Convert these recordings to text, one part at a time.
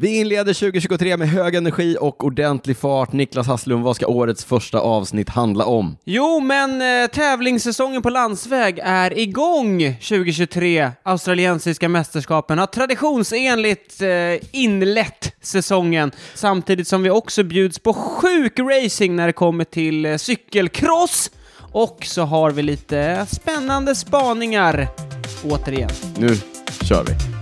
Vi inleder 2023 med hög energi och ordentlig fart. Niklas Hasslum, vad ska årets första avsnitt handla om? Jo, men eh, tävlingssäsongen på landsväg är igång 2023. Australiensiska mästerskapen har traditionsenligt eh, inlett säsongen, samtidigt som vi också bjuds på sjuk racing när det kommer till eh, cykelcross. Och så har vi lite spännande spaningar återigen. Nu kör vi.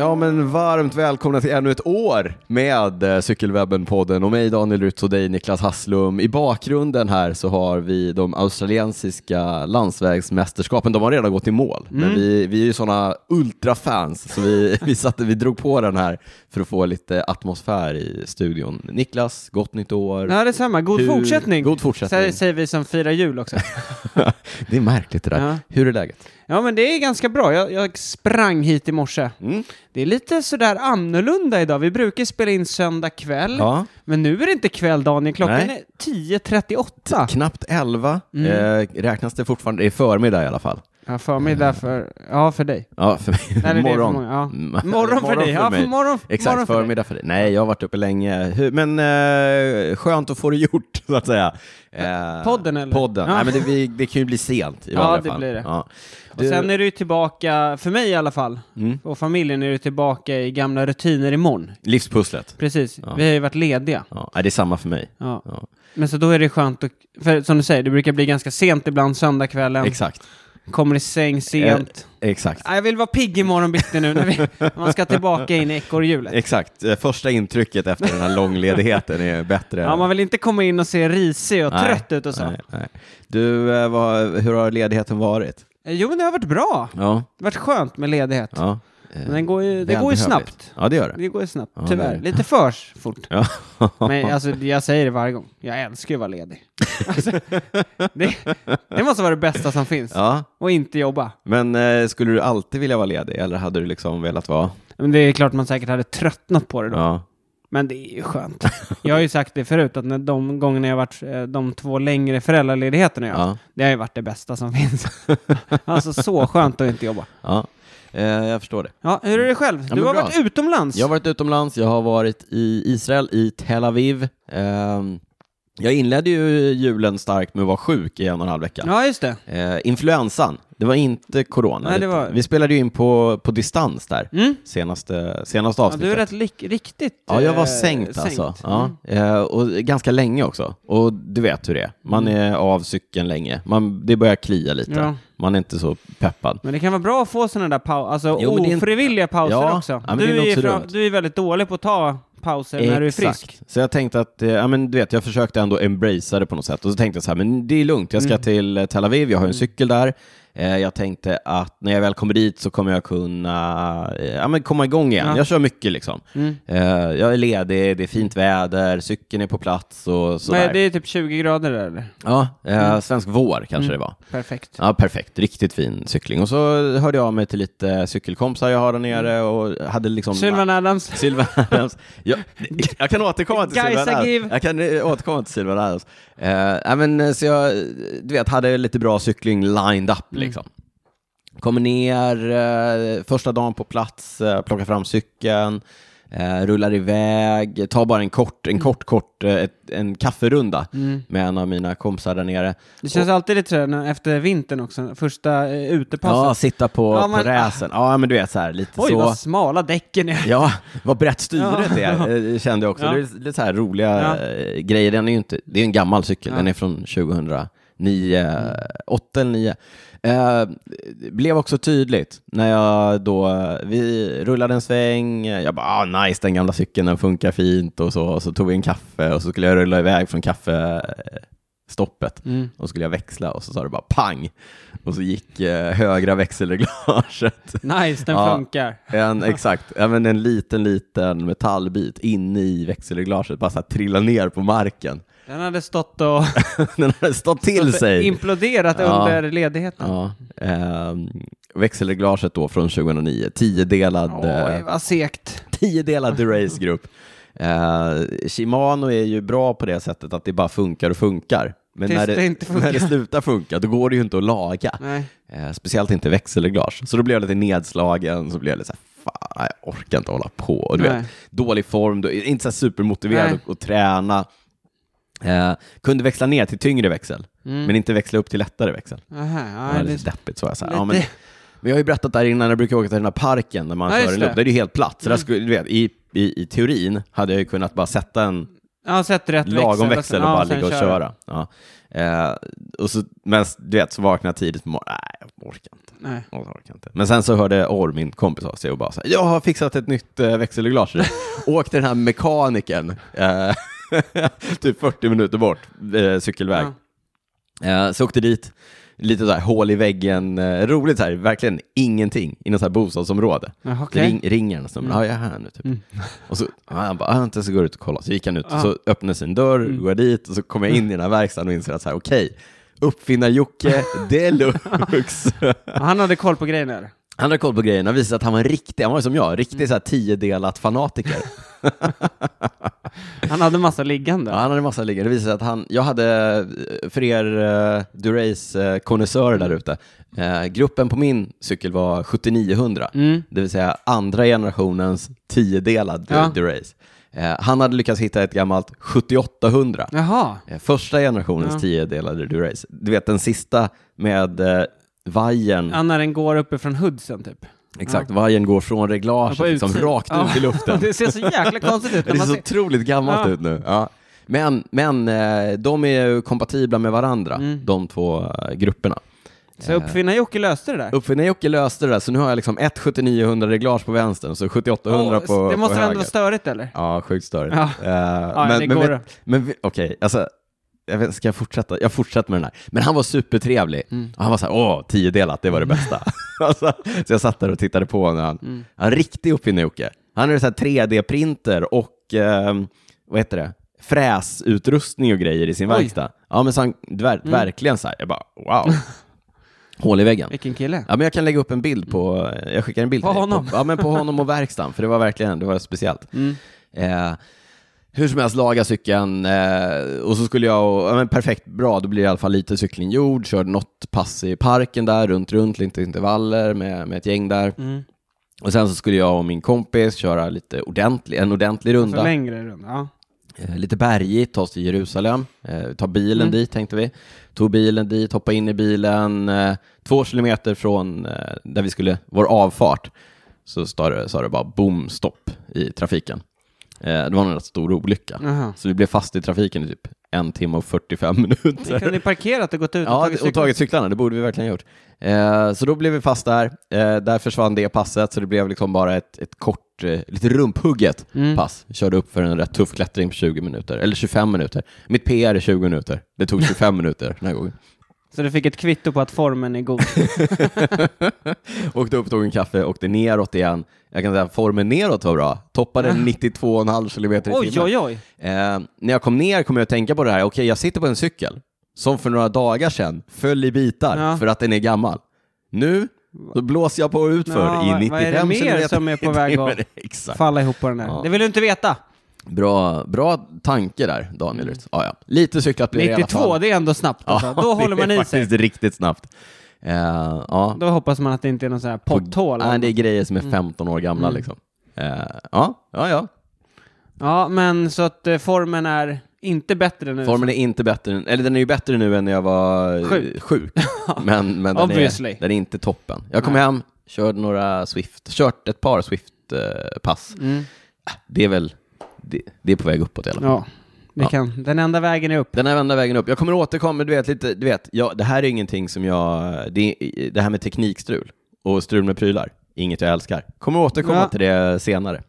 Ja, men varmt välkomna till ännu ett år med eh, Cykelwebben-podden och mig Daniel Rytz och dig Niklas Hasslum. I bakgrunden här så har vi de australiensiska landsvägsmästerskapen. De har redan gått i mål, men vi, vi är ju sådana ultrafans så vi, vi, satte, vi drog på den här för att få lite atmosfär i studion. Niklas, gott nytt år. Ja, detsamma. God Hur- fortsättning. God fortsättning. Säger, säger vi som firar jul också. det är märkligt det där. Ja. Hur är läget? Ja, men det är ganska bra. Jag, jag sprang hit i morse. Mm. Det är lite sådär annorlunda idag. Vi brukar spela in söndag kväll, Ja. men nu är det inte kväll, Daniel. Klockan Nej. är 10.38. Knappt 11, Mm. eh, räknas det fortfarande, det är förmiddag i alla fall. Ja, förmiddag för... Ja, för dig. Ja, för mig. Nej, det är det för morgon. många, ja. Mm. Morgon för dig. Ja, mig. för morgon, Exakt, morgon för förmiddag för dig. Nej, jag har varit uppe länge. Hur, men eh, skönt att få det gjort, så att säga. Eh, Podden, eller? Podden. Ja. Nej, men det, vi, det kan ju bli sent i Ja, vanliga det fall. blir det. Ja. Och sen är du ju tillbaka, för mig i alla fall, Mm. och familjen är du tillbaka i gamla rutiner imorgon. Livspusslet. Precis. Vi har ju varit lediga. Ja, nej, det är samma för mig. Ja. Ja. Men så då är det skönt att, för som du säger, det brukar bli ganska sent ibland, söndagskvällen. Exakt. Kommer i säng sent. Exakt. Ja, Jag vill vara pigg imorgon bitti nu när, vi, när man ska tillbaka in i ekorrhjulet. Exakt. Eh, Första intrycket efter den här långledigheten är bättre. Ja, man vill inte komma in och se risig och Nej, trött ut och så. Nej, nej. Du, eh, vad, hur har ledigheten varit? Eh, Jo, men det har varit bra. Ja. Det har varit skönt med ledighet. ja. Eh, Men den går ju, det går ju snabbt. Ja, det gör det. Det går ju snabbt, Ja, tyvärr. är det. Lite för fort. Ja. Men alltså, jag säger det varje gång. Jag älskar ju att vara ledig. Alltså, det, det måste vara det bästa som finns. ja, Och inte jobba. men eh, skulle du alltid vilja vara ledig eller hade du liksom velat vara? Men det är klart man säkert hade tröttnat på det då. Ja. Men det är ju skönt. Jag har ju sagt det förut, att när de gångerna jag varit eh, de två längre föräldraledigheterna jag Ja. det har ju varit det bästa som finns. alltså så skönt att inte jobba. ja. Eh, jag förstår det. Ja, hur är det själv? Ja, du har bra. varit utomlands. Jag har varit utomlands, jag har varit i Israel, i Tel Aviv. Ehm, jag inledde ju julen starkt med att vara sjuk i en och en halv vecka. Ja, just det. Eh, influensan, det var inte corona. Nej, det var- Vi spelade ju in på, på distans där, Mm. senaste, senaste Ja, avsnittet. du är rätt lik, riktigt Ja, jag var eh, sänkt alltså. Ja, Mm. eh, och ganska länge också. Och du vet hur det är. Man är av cykeln länge. Man, det börjar klia lite. Ja. Man är inte så peppad. Men det kan vara bra att få sådana där pauser, alltså Jo, är inte- ofrivilliga pauser Ja, också. ja, men du, är är du är väldigt dålig på att ta pauser när du är frisk. Så jag tänkte att, eh, ja men du vet, jag försökte ändå embracea det på något sätt. Och så tänkte jag så här, men det är lugnt, jag ska Mm. till Tel Aviv, jag har en cykel där. Eh, Jag tänkte att när jag väl kommer dit så kommer jag kunna eh, ja, men komma igång igen. Ja. Jag kör mycket liksom. Mm. Eh, Jag är ledig, det är fint väder, cykeln är på plats och sådär. Nej, det är typ 20 grader där eller? Ja, eh, svensk vår kanske det var. Perfekt. Ja, perfekt. Riktigt fin cykling. Och så hörde jag av mig till lite cykelkompisar jag har där nere och hade liksom... Sylvan Adams. Sylvan Adams. Jag, jag kan återkomma till Sylvan Adams. Jag kan återkomma till Sylvan Adams. Ja, men, så jag, du vet, hade lite bra cykling lined up Mm. Liksom. Kommer ner eh, första dagen på plats, eh, plockar fram cykeln, eh, rullar iväg, tar bara en kort, en kort, kort, eh, ett, en kafferunda Mm. med en av mina kompisar där nere. Det känns alltid lite sådär efter vintern också, första eh, Ja, utepasset. sitta på, Ja, på men- räsen. Ja, men du vet så här lite Oj, så. vad smala däcken är. Ja, vad brett styret Ja. är, eh, kände jag också. Ja. Det är lite så här roliga Ja. eh, grejer. Den är ju inte, det är en gammal cykel, Ja. den är från 2009, 8 eller 9. Eh, det blev också tydligt när jag då, vi rullade en sväng, jag bara ah, nice den gamla cykeln, den funkar fint och så, och så tog vi en kaffe och så skulle jag rulla iväg från kaffe stoppet. Mm. Och skulle jag växla och så sa det bara pang. Och så gick eh, högra växelreglaget. Nice, den Ja. funkar. En, exakt, men en liten, liten metallbit inne i växelreglaget, bara så här trilla ner på marken. Den hade stått och Den hade stått till sig. imploderat Ja. under ledigheten. Ja, ehm, växelreglaget då från 2009, tiodelad, Oj, eh, vad segt. tiodelad Durace-grupp. Eh, Shimano är ju bra på det sättet att det bara funkar och funkar. Men Tills när det, det inte när det slutar funka, då går det ju inte att laga. Eh, speciellt inte växelreglage. Så då blev jag lite nedslagen, så blev jag lite så här, fan, jag orkar inte hålla på. Och du Nej. vet, dålig form, då- inte så här supermotiverad att, att träna. Eh, kunde växla ner till tyngre växel, Mm. men inte växla upp till lättare växel. Aha, Det ja, var det, lite deppigt så jag så här. lite- Ja, men, men jag har ju berättat där innan, jag brukar åka till den här parken när man Ja, kör en det. loop. Där är det ju helt platt. Så där Mm. skulle, du vet, i, i, I teorin hade jag ju kunnat bara sätta en ja, sätt rätt lagom växel, växel och bara ligga och köra. Ja. Eh, och så, men du vet, så vaknade jag tidigt på morgonen. Nej, jag orkar inte. Nej. Jag orkar inte. Men sen så hörde Orr, min kompis, av sig och bara så här, jag har fixat ett nytt eh, växelreglage. till dig." Åkte den här mekanikern, eh, typ 40 minuter bort, eh, cykelväg. Ja. Eh, så åkte dit, lite så här hål i väggen, eh, roligt så här, verkligen ingenting i något så här bostadsområde. Jaha, okej. Ring, ringer han och så, ja jag är här nu typ. Mm. Och så, ja, han bara, ah, inte så går ut och kollar. Så gick han ut och så öppnade sin dörr, Mm. går jag dit och så kommer jag in i den här verkstaden och inser att så här, okej, uppfinnar-Jocke deluxe. Han hade koll på grejerna. Han hade koll på grejerna, visade att han var riktig, han var som jag, riktig så här tiodelat fanatiker. Han hade massa liggande. Ja, han hade massa liggande. Det visade att han, jag hade, eh, för er uh, Durace-konnässörer där ute, eh, gruppen på min cykel var 7900, Mm. det vill säga andra generationens tiodelad Ja. Durace. Eh, han hade lyckats hitta ett gammalt 7800. Jaha. Eh, Första generationens Ja. tiodelade Durace. Du vet den sista med eh, vajern, Ja, när den går uppifrån hoodsen typ. exakt, vajern går från Ja, reglaget på liksom, rakt Ja. ut i luften. Det ser så jäkla konstigt ut Det ser så ser... otroligt gammalt Ja. ut nu. Ja. Men, men eh, de är kompatibla med varandra, Mm. de två eh, grupperna. Så uppfinnar-Jocke löste det där. Uppfinnar-Jocke löste det där, så nu har jag liksom ett 7900 reglage på vänstern och så 7800 Åh, på, det måste på väl ändå vara störigt eller? Ja, sjukt störigt. Ja. Eh, Ja, men men, men vi- okej, alltså, jag vet, ska jag fortsätta? Jag fortsätter med den här. Men han var supertrevlig. Mm. Och han var så här, åh, tiodelat, det var det bästa. alltså, så jag satt där och tittade på när han, Mm. han riktig uppfinnar-Jocke. Han hade så här 3D-printer och, eh, vad heter det, fräsutrustning och grejer i sin Oj. verkstad. Ja, men så han, ver- Mm. verkligen så här, jag bara, wow. Hål i väggen. Vilken kille. Ja, men jag kan lägga upp en bild på, jag skickar en bild På honom? På, ja, men på honom och verkstaden, för det var verkligen, det var speciellt. Mm. Eh, hur som helst, laga cykeln eh, och så skulle jag, och, ja, men perfekt, bra, då blir det i alla fall lite cykling gjord, körde något pass i parken där, runt, runt, lite intervaller med, med ett gäng där. Mm. Och sen så skulle jag och min kompis köra lite ordentlig, en ordentlig runda. längre runda. Ja. Eh, lite bergigt, ta oss till Jerusalem, eh, ta bilen Mm. dit tänkte vi. Tog bilen dit, hoppa in i bilen, eh, två kilometer från eh, där vi skulle, vår avfart, så sa det, sa det bara boom, stopp i trafiken. Eh, det var en rätt stor olycka. Jaha. Så vi blev fast i trafiken i typ en timme och 45 Ni minuter. kunde ju parkerat och gått ut och Ja, tagit och cykeln. tagit cyklarna, det borde vi verkligen gjort. Eh, så då blev vi fast där, eh, där försvann det passet, så det blev liksom bara ett, ett kort, eh, lite rumphugget Mm. pass. Körde upp för en rätt tuff klättring på 20 minuter, eller 25 minuter. Mitt PR är 20 minuter, det tog 25 minuter den här gången. Så du fick ett kvitto på att formen är god. åkte upp, tog en kaffe, åkte neråt igen. Jag kan säga att formen neråt var bra. Toppade 92,5 kilometer i oj, timmen. oj, oj. Eh, när jag kom ner kom jag att tänka på det här, okej jag sitter på en cykel som för några dagar sedan föll i bitar Ja. för att den är gammal. Nu så blåser jag på utför Ja, i vad- 95 vad är det mer kilometer som är på väg att-. Falla ihop på den där. Ja. Det vill du inte veta. Bra, bra tanke där, Daniel Rytz. Ja, ja. Lite cyklat blir det i alla 92, fall. det är ändå snabbt alltså. Då håller man det är i sig. faktiskt riktigt snabbt. Eh, ja. Då hoppas man att det inte är någon sån här potthål. Nej, det är grejer som är 15 år gamla Mm. liksom. Eh, ja, ja, ja. Ja, men så att eh, formen är inte bättre nu. Formen är inte bättre, eller den är ju bättre nu än när jag var Sjuk. sjuk. Men, men den, är, den är inte toppen. Jag kom Nej. hem, körde några Swift, kört ett par Swift-pass. Mm. det är väl, det, det är på väg uppåt i alla fall. Ja, det Ja. kan. Den enda vägen är upp. Den enda vägen upp. Jag kommer återkomma, du vet, lite, du vet, ja, det här är ingenting som jag, det, det här med teknikstrul och strul med prylar, inget jag älskar. Kommer återkomma Ja. till det senare.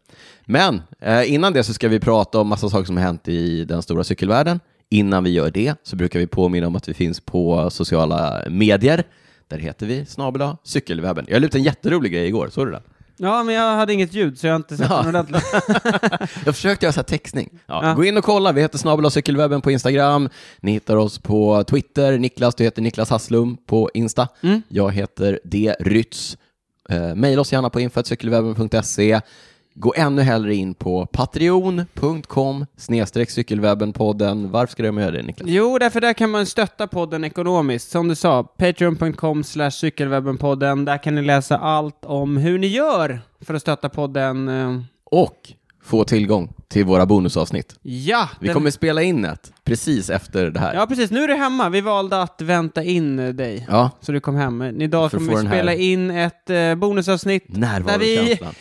Men eh, innan det så ska vi prata om massa saker som har hänt i den stora cykelvärlden. Innan vi gör det så brukar vi påminna om att vi finns på sociala medier. Där heter vi snabel cykelwebben. Jag la ut en jätterolig grej igår, såg du den? Ja, men jag hade inget ljud så jag har inte sett Ja. den ordentligt. Jag försökte göra så här textning. Ja, Ja. Gå in och kolla, vi heter snabel cykelwebben på Instagram. Ni hittar oss på Twitter. Niklas, du heter Niklas Hasslum på Insta. Mm. Jag heter D. Rytz. Eh, Maila oss gärna på info.cykelwebben.se. Gå ännu hellre in på patreon.com cykelwebbenpodden. Varför ska de göra det Niklas? Jo, därför där kan man stötta podden ekonomiskt. Som du sa, patreon.com cykelwebbenpodden. Där kan ni läsa allt om hur ni gör för att stötta podden. eh, Och få tillgång till våra bonusavsnitt. Ja! Vi den- kommer spela in ett precis efter det här. Ja, precis. Nu är du hemma. Vi valde att vänta in dig. Ja, Så du kom hem. Idag kommer vi här- spela in ett eh, bonusavsnitt. närvarokänslan.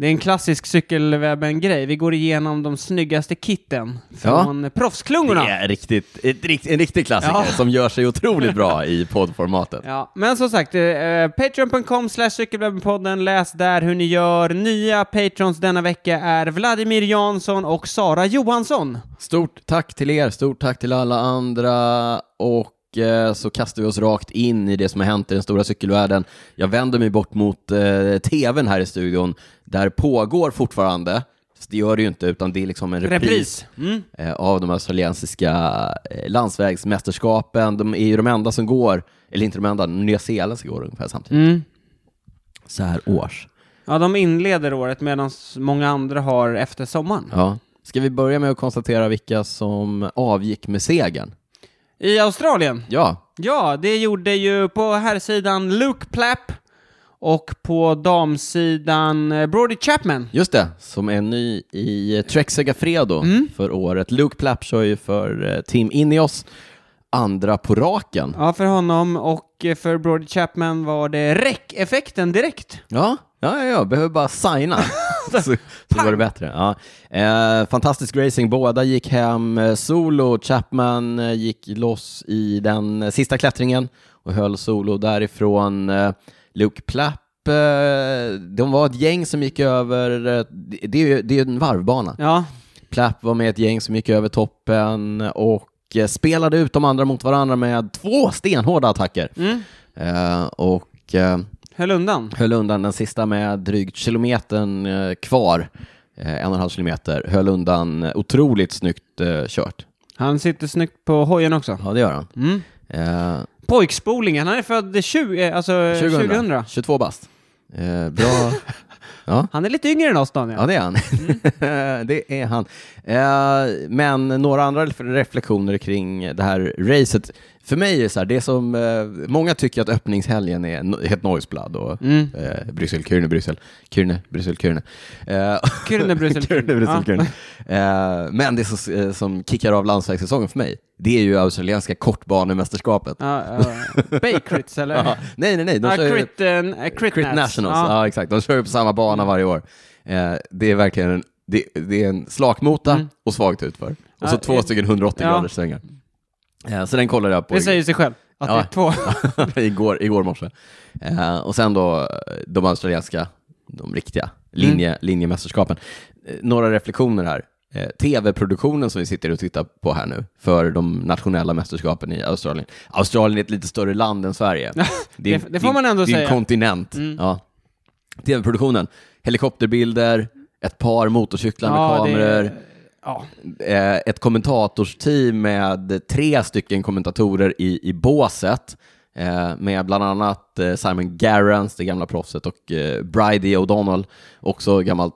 Det är en klassisk cykelwebben-grej. Vi går igenom de snyggaste kitten från proffsklungorna. Det är riktigt, ett, rikt- en riktig klassiker Ja. som gör sig otroligt bra i poddformatet. Ja, men som sagt, eh, patreon.com slash cykelwebbenpodden, läs där hur ni gör. Nya patrons denna vecka är Vladimir Jansson och Sara Johansson. Stort tack till er, stort tack till alla andra och eh, så kastar vi oss rakt in i det som har hänt i den stora cykelvärlden. Jag vänder mig bort mot eh, tvn här i studion. Där pågår fortfarande, det gör det ju inte, utan det är liksom en repris, Repris. Mm. eh, av de australiensiska eh, landsvägsmästerskapen. De är ju de enda som går, eller inte de enda, Nya Zeeland går ungefär samtidigt. Mm. Så här års. Ja, de inleder året medan många andra har efter sommaren. Ja. Ska vi börja med att konstatera vilka som avgick med segern? I Australien? Ja, Ja, det gjorde ju på herrsidan Luke Plapp och på damsidan eh, Brody Chapman. just det, som är ny i Trek Segafredo Mm. för året. Luke Plapp kör ju för eh, Team Ineos, andra på raken. Ja, för honom och för Brody Chapman var det räck-effekten direkt. Ja, ja, ja, behöver bara signa. så, så var det bättre. Ja. Eh, fantastisk racing, båda gick hem eh, solo. Chapman eh, gick loss i den eh, sista klättringen och höll solo därifrån. Luke Plapp, de var ett gäng som gick över, det, är ju en varvbana. Ja, Plapp var med ett gäng som gick över toppen och spelade ut de andra mot varandra med två stenhårda attacker. mm. Eh, och eh, höll undan. höll undan den sista med drygt kilometern eh, kvar, eh, en och en halv kilometer, höll undan eh, otroligt snyggt eh, kört. Han sitter snyggt på hojen också. Ja, det gör han. Mm. Eh, Pojkspolingen, han är född 20, eh, alltså 2000. 2000. 22 bast. Eh, bra. ja. Han är lite yngre än oss Daniel. Ja, det är han. det är han. Eh, men några andra reflektioner kring det här racet. För mig är det så här, det som, eh, många tycker att öppningshelgen är no- helt noisblad och Mm. eh, Bryssel, Kyrne, Bryssel, Kyrne, Bryssel, Kyrne. Eh, Kyrne, Bryssel, Kyrne, Bryssel. Kyrne. Eh, men det som, eh, som kickar av landsvägssäsongen för mig, det är ju australienska kortbanemästerskapet. Ja, ja. Baycrits eller? Ja, nej, nej, nej. De kör ju- crit, eh, crit, Crit. Nationals, ja. exakt. De kör ju på samma bana varje år. Det är verkligen en, det, det är en slakmota Mm. och svagt utför. Och så Ja, två eh, stycken 180 ja. graders svängar. Eh, så den kollade jag på Det säger sig själv. Att Ja. det är två. igår, igår morse. Eh, och sen då de australienska, de riktiga linje, linjemästerskapen. Eh, några reflektioner här. TV-produktionen som vi sitter och tittar på här nu för de nationella mästerskapen i Australien. Australien är ett lite större land än Sverige. det- det får man ändå det är en säga. kontinent. Mm. Ja. TV-produktionen, helikopterbilder, ett par motorcyklar med Ja, det kameror, är- Ja. eh, ett kommentatorsteam med tre stycken kommentatorer i, i båset, eh, med bland annat eh, Simon Garrans, det gamla proffset, och Bridie O'Donnell, också gammalt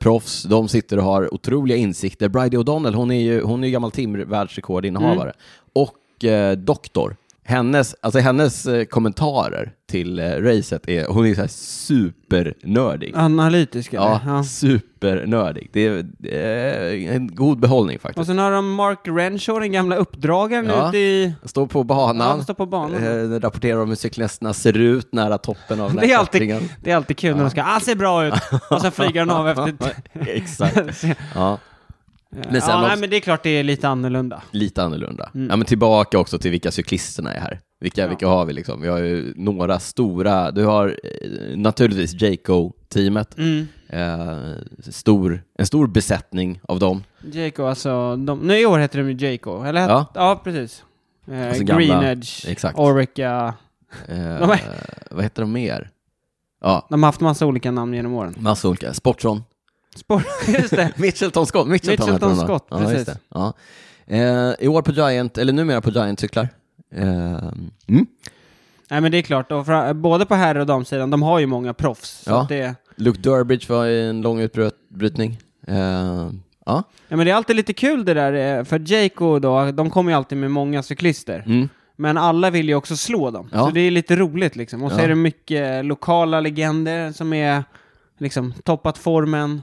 proffs. De sitter och har otroliga insikter. Bridie O'Donnell, hon är ju, hon är ju gammal timvärldsrekordinnehavare. Och eh, doktor. Hennes, alltså hennes eh, kommentarer till eh, racet är, hon är så här supernördig. Analytisk eller? Ja, supernördig. Det är, är en god behållning Och faktiskt. sen har de Mark Renshaw, den gamla uppdragaren Ja. ute i... Står på Ja, banan, han står på banan. eh, rapporterar om hur cyklisterna ser ut nära toppen av den Det är alltid, det är alltid kul när de ska, ah ser bra ut, och sen flyger han av efter... Exakt. Ja, Men sen ja, nej, också- men det är klart det är lite annorlunda. lite annorlunda. Mm. Ja, men tillbaka också till vilka cyklisterna är här. Vilka, Ja. vilka har vi liksom? Vi har ju några stora, du har eh, naturligtvis Jayco-teamet, Mm. eh, stor, en stor besättning av dem. Jayco, alltså, de, nu i år heter de ju Jayco, eller? Ja. ja precis. Eh, Alltså gamla- Green Edge, exakt. Orica, Eh, är- vad heter de mer? Ja, de har haft massa olika namn genom åren. massa olika. Sportson. Sport, just det. Mitchelton Scott. Mitchelton, Mitchelton. Scott, ja, precis. Ja. Eh, I år på Giant, eller numera på Giant-cyklar. Eh, mm. Nej men det är klart, och fra, både på herr och damsidan, de har ju många proffs. Så Ja. det, Luke Durbridge var i en lång utbrytning. Eh, ja. ja, men det är alltid lite kul det där, eh, för Jayco då, de kommer ju alltid med många cyklister. Mm. Men alla vill ju också slå dem. Ja. Så det är lite roligt liksom. Och så är det mycket lokala legender som är liksom toppat formen.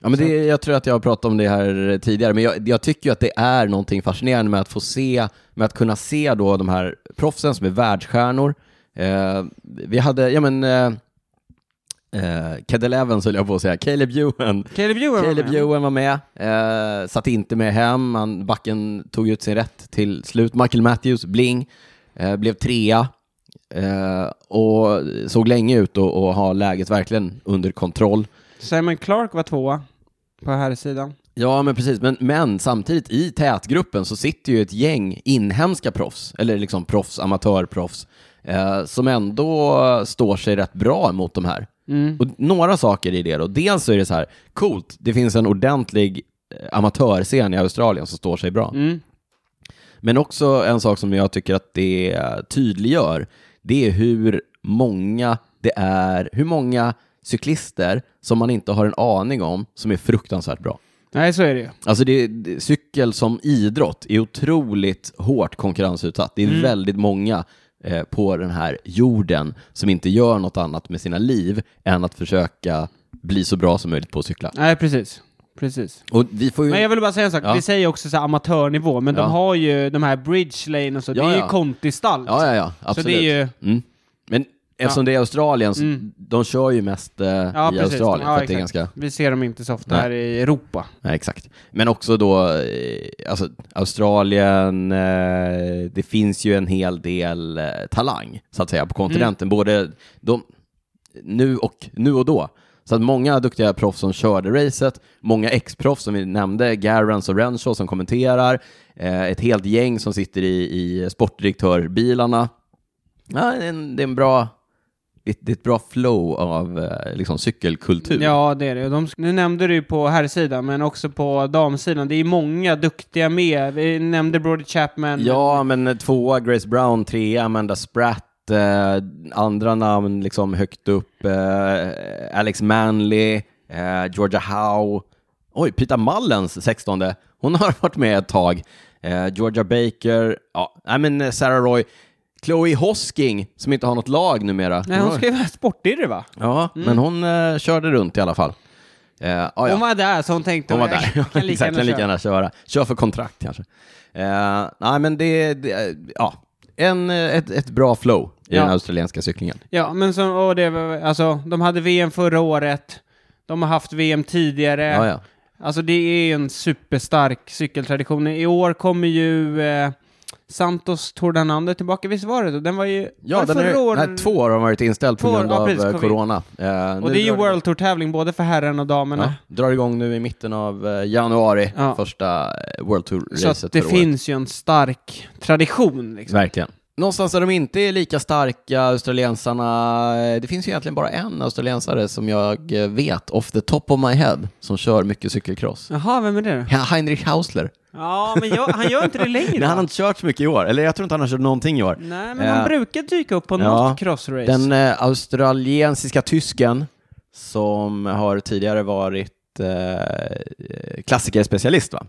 Ja, men det, jag tror att jag har pratat om det här tidigare, men jag, jag tycker ju att det är någonting fascinerande med att få se, med att kunna se då de här proffsen som är världsstjärnor. Eh, vi hade, ja men, eh, eh, Cadel Evans höll jag på att säga, Caleb Ewan. Caleb Ewan var med. Ewan var med, eh, satt inte med hem, han, backen tog ut sin rätt till slut. Michael Matthews, Bling, eh, blev trea. Eh, och såg länge ut att ha läget verkligen under kontroll. Simon Clark var tvåa på här sidan. Ja, men precis. Men, men samtidigt i tätgruppen så sitter ju ett gäng inhemska proffs, eller liksom proffs, amatörproffs, eh, som ändå står sig rätt bra mot de här. Mm. Och några saker i det då. Dels så är det så här, coolt, det finns en ordentlig eh, amatörscen i Australien som står sig bra. Mm. Men också en sak som jag tycker att det tydliggör, det är hur många det är, hur många cyklister som man inte har en aning om som är fruktansvärt bra. Nej, så är det ju. Alltså det, det, cykel som idrott är otroligt hårt konkurrensutsatt. Det är Mm. väldigt många eh, på den här jorden som inte gör något annat med sina liv än att försöka bli så bra som möjligt på att cykla. Nej, precis. Precis. Ju... Men jag vill bara säga en sak, Ja. vi säger också så amatörnivå, men Ja. de har ju de här bridge lane och så, Ja, det är ju kontistall. Ja, ja, ja, Så absolut. det är ju... mm. Eftersom det är Australien, så Mm. de kör ju mest eh, i precis. Australien för att det är exakt. ganska... Vi ser dem inte så ofta Nej. här i Europa. Nej, exakt. Men också då, eh, alltså Australien, eh, det finns ju en hel del eh, talang, så att säga, på kontinenten. Mm. Både de, nu, och, nu och då. Så att många duktiga proffs som körde racet, många ex-proffs som vi nämnde, Garance och Renshaw som kommenterar, eh, ett helt gäng som sitter i, i sportdirektörbilarna. Ja, det, är en, det är en bra, det, det är ett bra flow av eh, liksom, cykelkultur. Ja, det är det. De, nu nämnde du ju på herrsidan, men också på damsidan. Det är många duktiga med. Vi nämnde Brody Chapman. Ja, men tvåa Grace Brown, trea Amanda Spratt, eh, andra namn liksom högt upp, eh, Alex Manley, eh, Georgia Howe, oj, Pita Mullens, 16 hon har varit med ett tag, eh, Georgia Baker, ja, nej men Sarah Roy, Chloe Hosking, som inte har något lag numera. Nej, hon ska ju vara sportirre va? Ja, men hon eh, körde runt i alla fall. Eh, ja, ja. Hon var där, så hon tänkte Hon var jag där. kan lika gärna lika gärna köra. Kör för kontrakt kanske. Eh, nej, men det, det ja, en, eh, ett, ett bra flow i Ja. den australienska cyklingen. Ja, men så, och det, alltså, de hade VM förra året. De har haft VM tidigare. Ja, ja. Alltså det är ju en superstark cykeltradition. I år kommer ju eh, Santos Tour de Nande tillbaka, visst var det då? Den var ju... Ja, den är, år- nej, två år har varit inställd på grund av precis, eh, corona. Eh, Och det är ju World Tour-tävling både för herrarna och damerna. Ja, drar igång nu i mitten av eh, januari, Ja. första eh, World Så Tour-racet att det för året. finns ju en stark tradition liksom. Verkligen. Någonstans där de inte är lika starka, australiensarna, eh, det finns ju egentligen bara en australiensare som jag eh, vet, off the top of my head, som kör mycket cykelcross. Jaha, vem är det då? Heinrich Hausler. Ja, men jag, han gör inte det längre Nej, han har inte kört så mycket i år, eller jag tror inte han har kört någonting i år. Nej, men han Eh, brukar dyka upp på ja, något crossrace. Den eh, australiensiska tysken som har tidigare varit eh, klassikerspecialist va?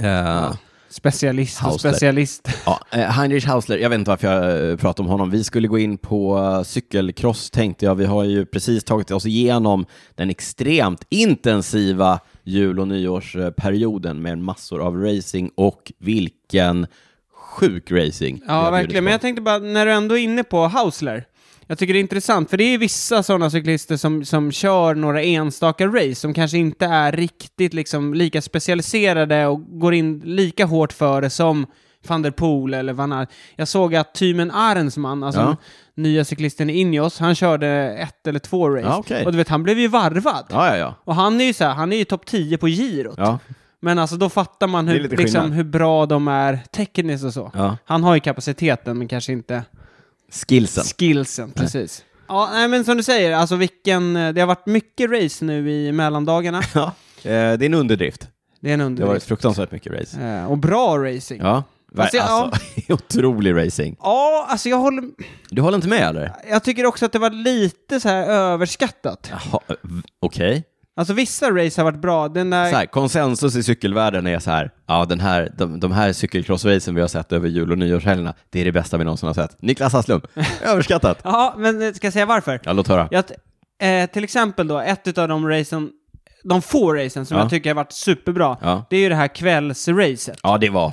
Eh, Specialist och Hausler. specialist. Ja, eh, Heinrich Hausler, jag vet inte varför jag eh, pratar om honom. Vi skulle gå in på eh, cykelcross tänkte jag. Vi har ju precis tagit oss igenom den extremt intensiva jul och nyårsperioden med massor av racing och vilken sjuk racing. Ja, verkligen. Men jag tänkte bara, när du ändå är inne på Hausler, jag tycker det är intressant, för det är vissa sådana cyklister som, som kör några enstaka race som kanske inte är riktigt liksom lika specialiserade och går in lika hårt för det som van der Poel eller Van Aert. Jag såg att Tymen Arensman, alltså Ja. nya cyklisten i Ineos, han körde ett eller två race. Ja, okej. Och du vet, han blev ju varvad. Ja. Och han är ju så här, han är ju topp 10 på girot. Men alltså då fattar man hur, liksom, hur bra de är tekniskt och så. Han har ju kapaciteten, men kanske inte Skillsen. skillsen. Precis. Ja, nej, men som du säger, alltså vilken... Det har varit mycket race nu i mellandagarna. Ja. Eh, det är en underdrift. Det är en Det har varit underdrift. fruktansvärt mycket race. Eh, och bra racing. Ja. Ja. Fast jag- alltså, otrolig racing. alltså jag håller... Du håller inte med eller? Jag tycker också att det var lite så här överskattat. Eh, okej. Alltså vissa race har varit bra. Den där... Så här, konsensus i cykelvärlden är så här, ja den här, de, de här cykelcrossracen vi har sett över jul och nyårshelgerna, det är det bästa vi någonsin har sett. Niklas Hasslum, överskattat. Ja, men eh, ska jag säga varför? Ja, låt höra. Jag, eh, till exempel då, ett av de racen, de få racen som Ja. jag tycker har varit superbra, Ja. det är ju det här kvällsracet. Ja, det var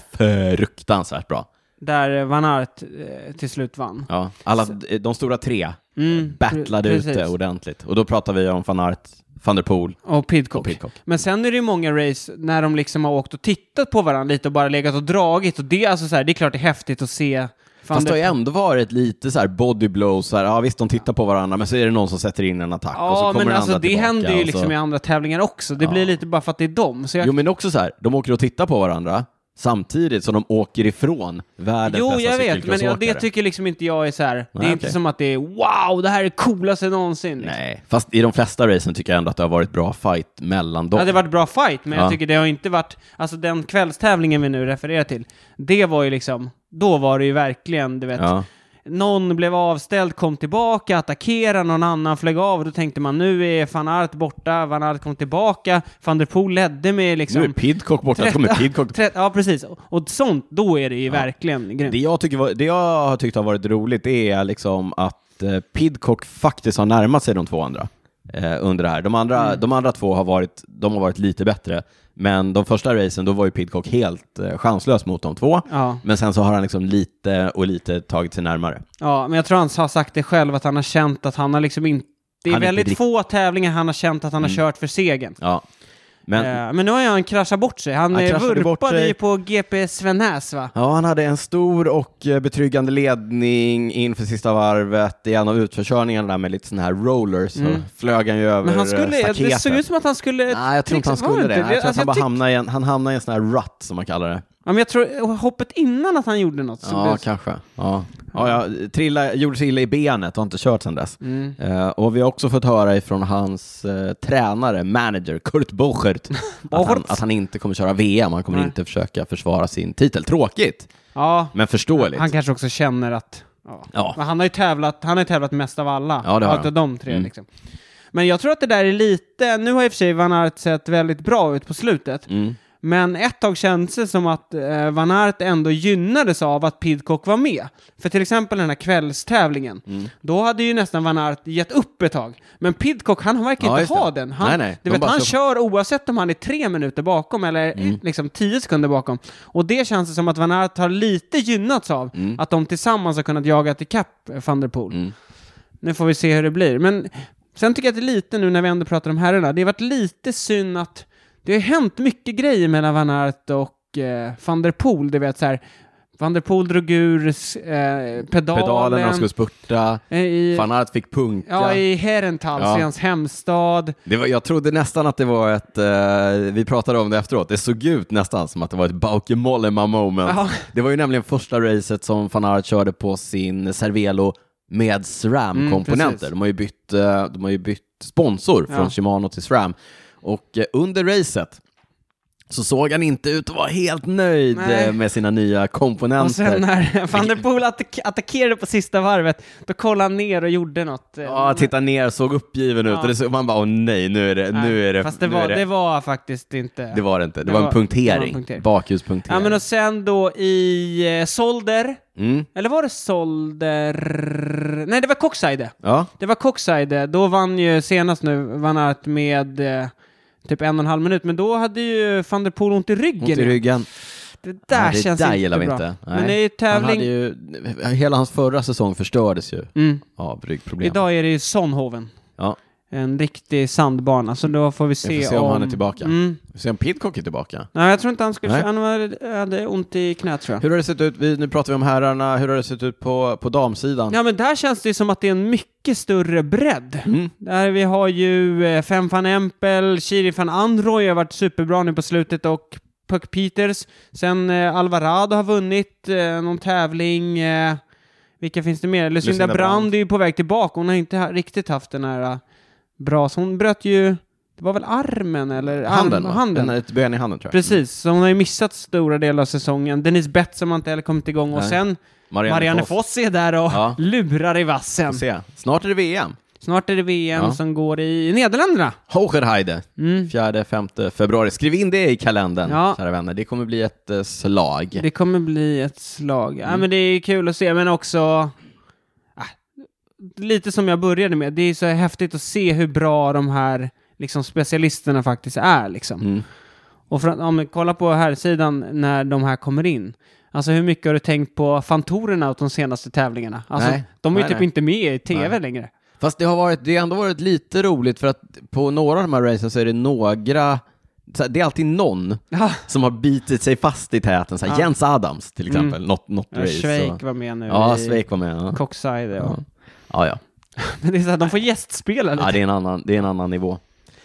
fruktansvärt bra. Där Van Aert eh, till slut vann. Ja, alla, de stora tre Mm, battlade pre- ut det precis. ordentligt. Och då pratar vi om van Aert, van der Poel Och Pidcock. och Pidcock. Men sen är det ju många race när de liksom har åkt och tittat på varandra lite och bara legat och dragit och det, är alltså så här, det är klart det är häftigt att se. Van Fast det har ju ändå varit lite så här body blows, så här, ja visst de tittar på varandra, men så är det någon som sätter in en attack och så Ja, kommer men den alltså andra det tillbaka händer ju och liksom så... i andra tävlingar också. Det Ja. blir lite bara för att det är dem. Så jag... Jo men också så här, de åker och tittar på varandra samtidigt som de åker ifrån världens Jo, bästa jag vet, men det tycker liksom inte jag är så här. det är Nej, inte som att det är wow, det här är coolaste någonsin. Liksom. Nej, fast i de flesta racen tycker jag ändå att det har varit bra fight mellan dem. Ja, det har varit bra fight, men Ja. jag tycker det har inte varit, alltså den kvällstävlingen vi nu refererar till, det var ju liksom, då var det ju verkligen, du vet, Ja. Någon blev avställd, kom tillbaka, attackerade, någon annan flög av, då tänkte man nu är van Aert borta, van Aert kom tillbaka, van der Poel ledde med liksom... Nu är Pidcock borta, så kommer Pidcock... Tret- Ja, precis. Och sånt, då är det ju verkligen grymt. Det jag, tycker det jag har tyckt har varit roligt är liksom att eh, Pidcock faktiskt har närmat sig de två andra eh, under det här. De andra, Mm. de andra två har varit, de har varit lite bättre, men de första racen då var ju Pidcock helt eh, chanslös mot de två. Ja. Men sen så har han liksom lite och lite tagit sig närmare. ja, men jag tror han har sagt det själv, att han har känt att han har liksom inte... Det är Han inte väldigt få tävlingar han har känt att han har kört för segern. Ja. Men, Men, men nu har ju han kraschat bort sig. Han Han eh, bort vurpade sig. ju på GP Svenäs va? Ja, han hade en stor och eh, betryggande ledning inför sista varvet i en av utförkörningarna där med lite sådana här rollers. Så flög han ju över Mm. Men han skulle, eh, det staketet. såg ut som att han skulle... Nej, jag tror inte han skulle det. Jag tror att Alltså, han bara tyck- hamnade i en, han hamnade i en sån här rut som man kallar det. Ja, men jag tror hoppet innan att han gjorde något. så Ja, blev- kanske. Ja. Ja, jag trilla, gjorde sig illa i benet och har inte kört sedan dess. Mm. Eh, och vi har också fått höra ifrån hans eh, tränare, manager, Kurt Bochert, att, han, att han inte kommer köra VM, han kommer Nej. inte försöka försvara sin titel. Tråkigt, ja, men förståeligt. han kanske också känner att... Ja. Ja. Han har ju tävlat, han har tävlat mest av alla. Ja, det har Av de tre Mm. liksom. Men jag tror att det där är lite... Nu har i och för sig Van Aert sett väldigt bra ut på slutet. Mm. Men ett tag kändes det som att eh, Van Aert ändå gynnades av att Pidcock var med. För till exempel den här kvällstävlingen, Mm. då hade ju nästan Van Aert gett upp ett tag. Men Pidcock, han verkar Ja, inte just det. ha den. Han, Nej, nej. Du De vet, han kör kör oavsett om han är tre minuter bakom eller Mm. liksom tio sekunder bakom. Och det känns det som att Van Aert har lite gynnats av Mm. att de tillsammans har kunnat jaga till kapp van der Poel. Mm. Nu får vi se hur det blir. Men sen tycker jag att det är lite nu när vi ändå pratar om herrarna, det har varit lite synd att det har hänt mycket grejer mellan Van Aert och eh, van der Poel. Du vet så här, van der Poel drog ur eh, pedalen, Pedalen när de skulle spurta, eh, i, Van Aert fick punka. ja, i Herentals, Ja. i hans hemstad. Det var, jag trodde nästan att det var ett, eh, vi pratade om det efteråt, det såg ut nästan som att det var ett Bauke Mollema moment. Ja. Det var ju nämligen första racet som van Aert körde på sin Cervelo med SRAM-komponenter. Mm, de, har ju bytt, eh, de har ju bytt sponsor från Ja. Shimano till SRAM. Och eh, under racet så såg han inte ut att vara helt nöjd Nej. eh, med sina nya komponenter. Och sen när van der Poel attack- attackerade på sista varvet, då kollade han ner och gjorde något. eh, Ja, titta ner, såg uppgiven ut Ja. och det såg, man bara åh nej, nu är det, Nej, nu är det, Fast det var, det... det, var faktiskt inte... det var det inte. Det, det var, var- en punktering, punktering. bakhjulspunktering. Ja, men och sen då i eh, Solder, mm. eller var det Solder? Nej, det var Coxide. Ja, Det var Coxide. Då vann ju senast nu, vann Art med eh, typ en och en halv minut, men då hade ju van der Poel ont i ryggen. ont i ryggen. Det där Ja, det känns där inte bra. inte. Men det är ju Han tävling... ju, hela hans förra säsong förstördes ju Mm. av ryggproblem. Idag är det ju Sonhoven. Ja. En riktig sandbana. Så då får vi se, Vi får se om han är tillbaka. Mm. Vi får se om Pitcock är tillbaka. Nej, jag tror inte han skulle... Nej. Han hade ont i knät tror jag. Hur har det sett ut, vi, nu pratar vi om herrarna, hur har det sett ut på, på damsidan? Ja, men där känns det som att det är en mycket större bredd. Mm. Där vi har ju eh, Fem van Empel, Shiri van Androy har varit superbra nu på slutet och Puck Peters. Sen eh, Alvarado har vunnit eh, någon tävling. Eh, vilka finns det mer? Lucinda, Lucinda Brand är ju på väg tillbaka. Hon har inte ha, riktigt haft den här eh, bra, så hon bröt ju, det var väl armen eller? Handen, arm, handen. En, ett ben i handen tror jag. Precis, så hon har ju missat stora delar av säsongen. Denise Betts har inte heller kommit igång och Nej. sen Marianne, Marianne Foss. Foss är där och Ja. lurar i vassen. Snart är det VM. Snart är det VM Ja. som går i Nederländerna. Hogerheide, Mm. 4-5 februari. Skriv in det i kalendern, Ja. kära vänner. Det kommer bli ett eh, slag. Det kommer bli ett slag. Ja, Mm. men det är kul att se, men också... ah, lite som jag började med, det är så häftigt att se hur bra de här liksom, specialisterna faktiskt är. Liksom. Mm. Och för, att- ja, men kolla på här sidan när de här kommer in. Alltså hur mycket har du tänkt på fantorerna åt de senaste tävlingarna? Alltså, Nej. de är ju typ nej. inte med i tv Nej. längre. Fast det har, varit, det har ändå varit lite roligt för att på några av de här racen så är det några, det är alltid någon Ja, som har bitit sig fast i täten. Så här, Ja. Jens Adams till exempel, Mm. något, något ja race. Schweik var med nu Ja, i Sveik var med. Ja. Coxside. Ja. Ja. Ja. Men det är så här, de får gästspela lite. ja det, är en annan, det är en annan nivå.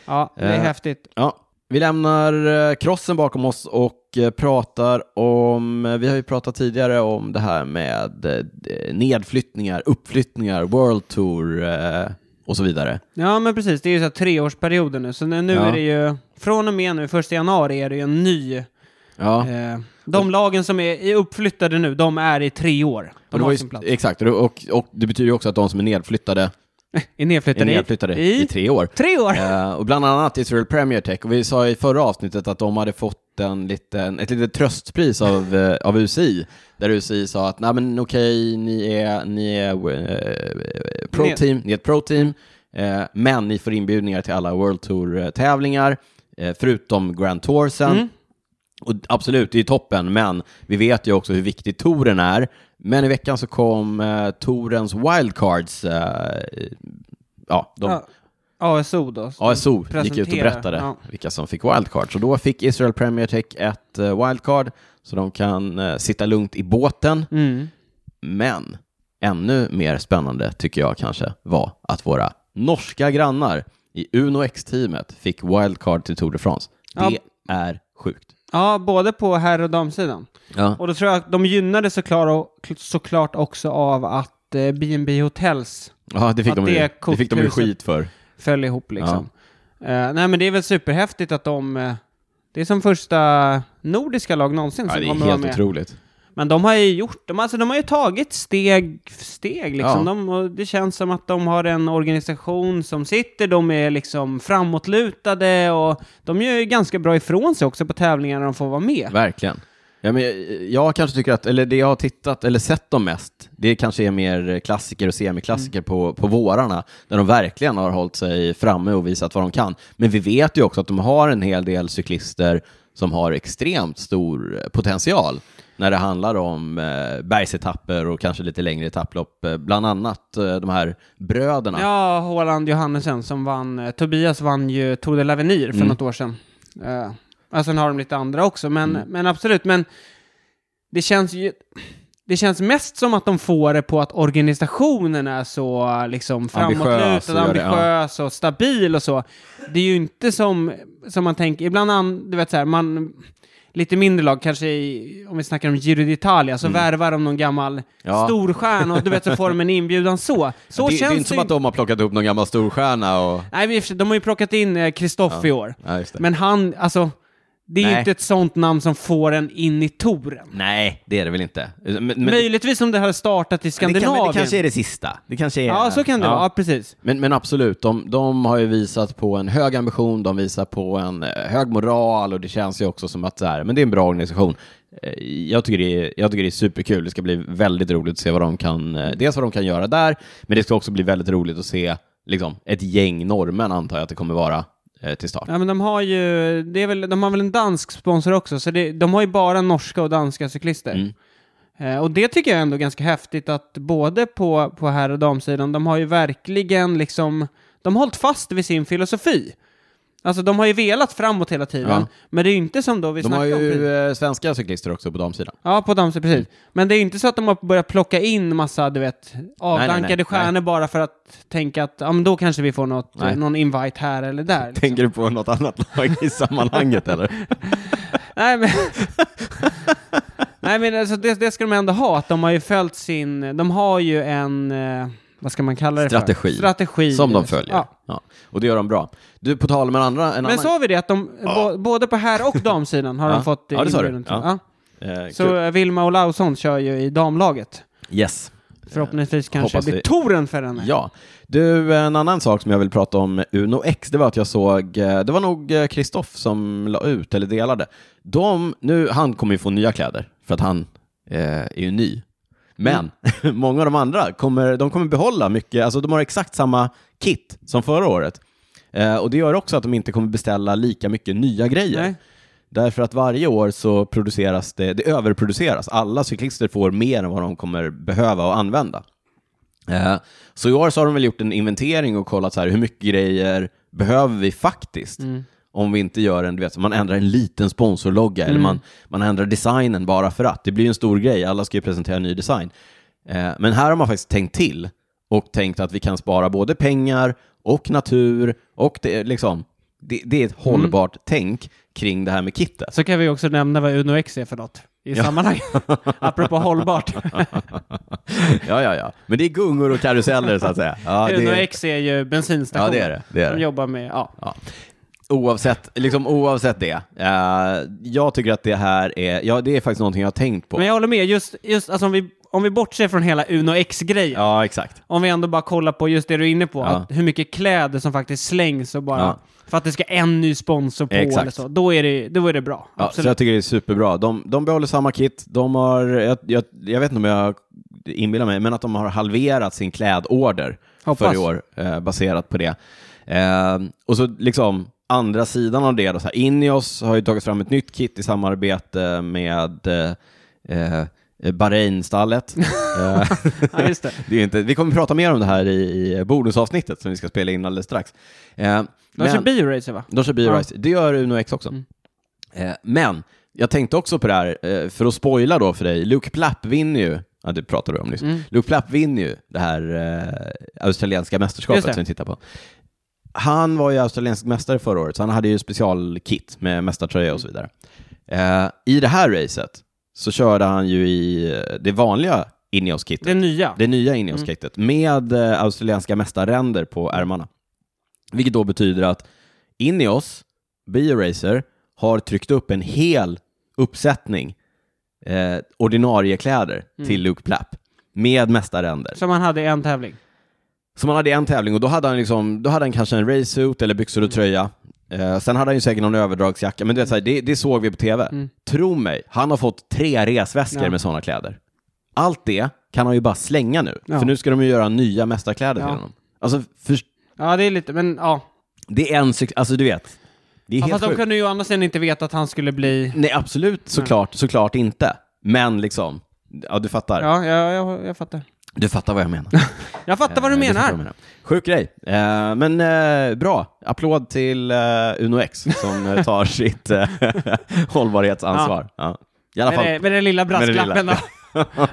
Ja, det är Eh, häftigt. Ja, vi lämnar eh, crossen bakom oss och eh, pratar om, eh, vi har ju pratat tidigare om det här med eh, nedflyttningar, uppflyttningar, World Tour eh, och så vidare. Ja, men precis. Det är ju så här treårsperioder nu, så nu nu Ja. är det ju... Från och med nu, första januari, är det ju en ny... Ja, Eh, de lagen som är uppflyttade nu, de är i tre år. De har ju, sin plats. exakt, och, det- och, och det betyder ju också att de som är nedflyttade Är är nedflyttade, nedflyttade i, i tre år. tre år! Eh, och bland annat Israel Premier Tech, och vi sa i förra avsnittet att de hade fått en liten, ett litet tröstpris av, eh, av UCI, där UCI sa att nej men okej, ni är, ni är eh, pro-team, ni är ett pro-team, eh, men ni får inbjudningar till alla World Tour-tävlingar, förutom Grand Toursen. Mm. Och absolut, det är toppen, men vi vet ju också hur viktig touren är. Men i veckan så kom eh, tourens wildcards, eh, ja, de, Ja, ASO då. ASO gick ut och berättade ja. vilka som fick wildcard. Så då fick Israel Premier Tech ett eh, wildcard, så de kan eh, sitta lugnt i båten. Mm. Men ännu mer spännande tycker jag kanske var att våra norska grannar i Uno X-teamet fick wildcard till Tour de France. Det Ja. är sjukt. Ja, både på herr och damsidan. Ja. Och då tror jag att de gynnades såklart, såklart också av att eh, B&B Hotels Ja, det fick, Att de, ju, det det fick de ju skit för. föll ihop liksom. Eh, nej men det är väl superhäftigt att de... eh, det är som första nordiska lag någonsin Ja, som det är kommer vara helt med. otroligt. Men de har ju gjort, de, alltså, de har ju tagit steg för steg liksom. Ja. De, och det känns som att de har en organisation som sitter, de är liksom framåtlutade och de gör ju ganska bra ifrån sig också på tävlingar när de får vara med. Verkligen. Ja, men jag, jag kanske tycker att, eller det jag har tittat eller sett dem mest, det kanske är mer klassiker och semiklassiker Mm. på, på vårarna, där de verkligen har hållit sig framme och visat vad de kan. Men vi vet ju också att de har en hel del cyklister som har extremt stor eh, potential när det handlar om eh, bergsetapper och kanske lite längre etapplopp, eh, bland annat eh, de här bröderna. Ja, Håland Johannesen som vann, eh, Tobias vann ju Tour de l'Avenir för Mm. något år sedan. Uh, och sen har de lite andra också, men, Mm. men absolut, men det känns ju... Det känns mest som att de får det på att organisationen är så liksom Ambitiös och framåtlutad, ambitiös och stabil och så. Det är ju inte som, som man tänker, ibland, an, du vet så här, man, lite mindre lag, kanske i, om vi snackar om Giro d'Italia, så värvar de någon gammal Mm. Ja. storstjärna och du vet så får de en inbjudan så. Så det, känns det är inte som att de har plockat upp någon gammal storstjärna och... Nej, i de har ju plockat in Kristoff i år. Ja, just det. Men han, alltså, det är ju Nej. inte ett sånt namn som får en in i touren. Nej, det är det väl inte. Men, men, Möjligtvis om det hade startat i det, kan, Skandinavien. det kanske är det sista. Det kanske är... Ja, så kan det Ja. vara. Precis. Men, men absolut, de, de har ju visat på en hög ambition, de visar på en eh, hög moral och det känns ju också som att så här, men det är en bra organisation. Eh, Jag tycker, det är, jag tycker det är superkul, det ska bli väldigt roligt att se vad de kan, eh, dels vad de kan göra där, men det ska också bli väldigt roligt att se liksom, ett gäng norrmän antar jag att det kommer vara till start. Ja, men de har ju, det är väl, de har väl en dansk sponsor också, så det, de har ju bara norska och danska cyklister. Mm. Eh, och det tycker jag ändå är ganska häftigt att både på, på herr och damsidan, de har ju verkligen liksom, de har hållit fast vid sin filosofi. Alltså de har ju velat framåt hela tiden, Ja. men det är ju inte som då vi De har snackade om. ju precis. eh, svenska cyklister också på damsidan. Ja, på damsidan, precis. Men det är ju inte så att de har börjat plocka in massa, du vet, avdankade nej. stjärnor bara för att tänka att, ja men då kanske vi får något, Nej. någon invite här eller där. liksom. Tänker du på något annat lag i sammanhanget eller? Nej men... Nej men alltså det, det ska de ändå ha, att de har ju följt sin, de har ju en, eh, vad ska man kalla det Strategi. för? Strategi. Som de följer. Ja. Ja. Och det gör de bra. Du, på tal om en andra... En Men annan... sa vi det att de, bo, både på här och damsidan har Ja. de fått Ja, det sa du. Ja. Ja. Eh, Så kul. eh, Vilma Olausson kör ju i damlaget. Yes. Förhoppningsvis kanske hoppas blir det- toren för henne. Ja. Du, en annan sak som jag vill prata om Uno X, det var att jag såg, eh, det var nog eh, Kristoff som la ut eller delade. De, nu, han kommer ju få nya kläder för att han eh, är ju ny. Men många av de andra kommer, de kommer behålla mycket, alltså de har exakt samma kit som förra året. Eh, och det gör också att de inte kommer beställa lika mycket nya grejer. Nej. Därför att varje år så produceras det, det överproduceras. Alla cyklister får mer än vad de kommer behöva och använda. Eh, Så i år så har de väl gjort en inventering och kollat så här, hur mycket grejer behöver vi faktiskt? Mm. Om vi inte gör en, du vet, man ändrar en liten sponsorlogga eller man, man ändrar designen bara för att. Det blir ju en stor grej, alla ska ju presentera en ny design. Eh, Men här har man faktiskt tänkt till och tänkt att vi kan spara både pengar och natur och det, liksom, det, det är ett hållbart tänk kring det här med kittet. Så kan vi också nämna vad Uno X är för något i sammanhanget. Apropå hållbart. ja, ja, ja. Men det är gungor och karuseller så att säga. Ja, det, X är ju bensinstation. ja, det är det. det, är De jobbar med, ja. Ja. Oavsett, liksom oavsett det. eh, jag tycker att det här är, ja, det är faktiskt någonting jag har tänkt på. Men jag håller med, just, just alltså om, vi, om vi bortser från hela Uno X-grejen. Ja, exakt. Om vi ändå bara kollar på just det du är inne på, Ja. att hur mycket kläder som faktiskt slängs och bara Ja. för att det ska en ny sponsor på Exakt. eller så, då är det, då är det bra. Ja, så jag tycker det är superbra. De, de behåller samma kit. De har, jag, jag, jag vet inte om jag inbillar mig, men att de har halverat sin klädorder Hoppas. för i år, eh, baserat på det. Eh, och så liksom andra sidan av det, då, så här, Ineos har ju tagit fram ett nytt kit i samarbete med eh, eh, Bahrain-stallet. Ja, just det. det är inte, vi kommer prata mer om det här i, i bonusavsnittet som vi ska spela in alldeles strax. Eh, De kör bioracer va? de kör Biorace. Det gör Uno X också. Mm. Eh, men jag tänkte också på det här, eh, för att spoila då för dig, Luke Plapp vinner ju, ja det pratade du om nyss, Mm. Luke Plapp vinner ju det här eh, australienska mästerskapet det. som vi tittar på. Han var ju australiensk mästare förra året, så han hade ju specialkit med mästartröja och så vidare. Eh, I det här racet så körde han ju i eh, det vanliga Ineos-kittet. Det nya. Det nya Ineos-kittet med eh, australienska mästarränder på ärmarna. Vilket då betyder att Ineos, Bioracer, har tryckt upp en hel uppsättning eh, ordinarie kläder till Luke Plapp med mästarränder. Som han hade i en tävling. Så man hade en tävling och då hade han, liksom, då hade han kanske en racesuit eller byxor och tröja. Eh, sen hade han ju säkert någon överdragsjacka, men du vet, så här, det, det såg vi på tv. Mm. Tro mig, han har fått tre resväskor Ja. med sådana kläder. Allt det kan han ju bara slänga nu, Ja. för nu ska de ju göra nya mästarkläder Ja. till honom. Alltså, för, Ja, det är lite, men ja. det är en alltså du vet. Det är ja helt fast de sjukt. kunde ju å andra sidan inte veta att han skulle bli... Nej, absolut, såklart, såklart inte. Men liksom, ja du fattar. Ja, ja jag, jag fattar. Du fattar vad jag menar. Jag fattar vad du Eh, menar. vad jag Sjuk grej. Eh, men eh, bra. Applåd till Uno X som tar sitt hållbarhetsansvar. Ja. I alla fall. det, med Med den lilla. brasklappen då.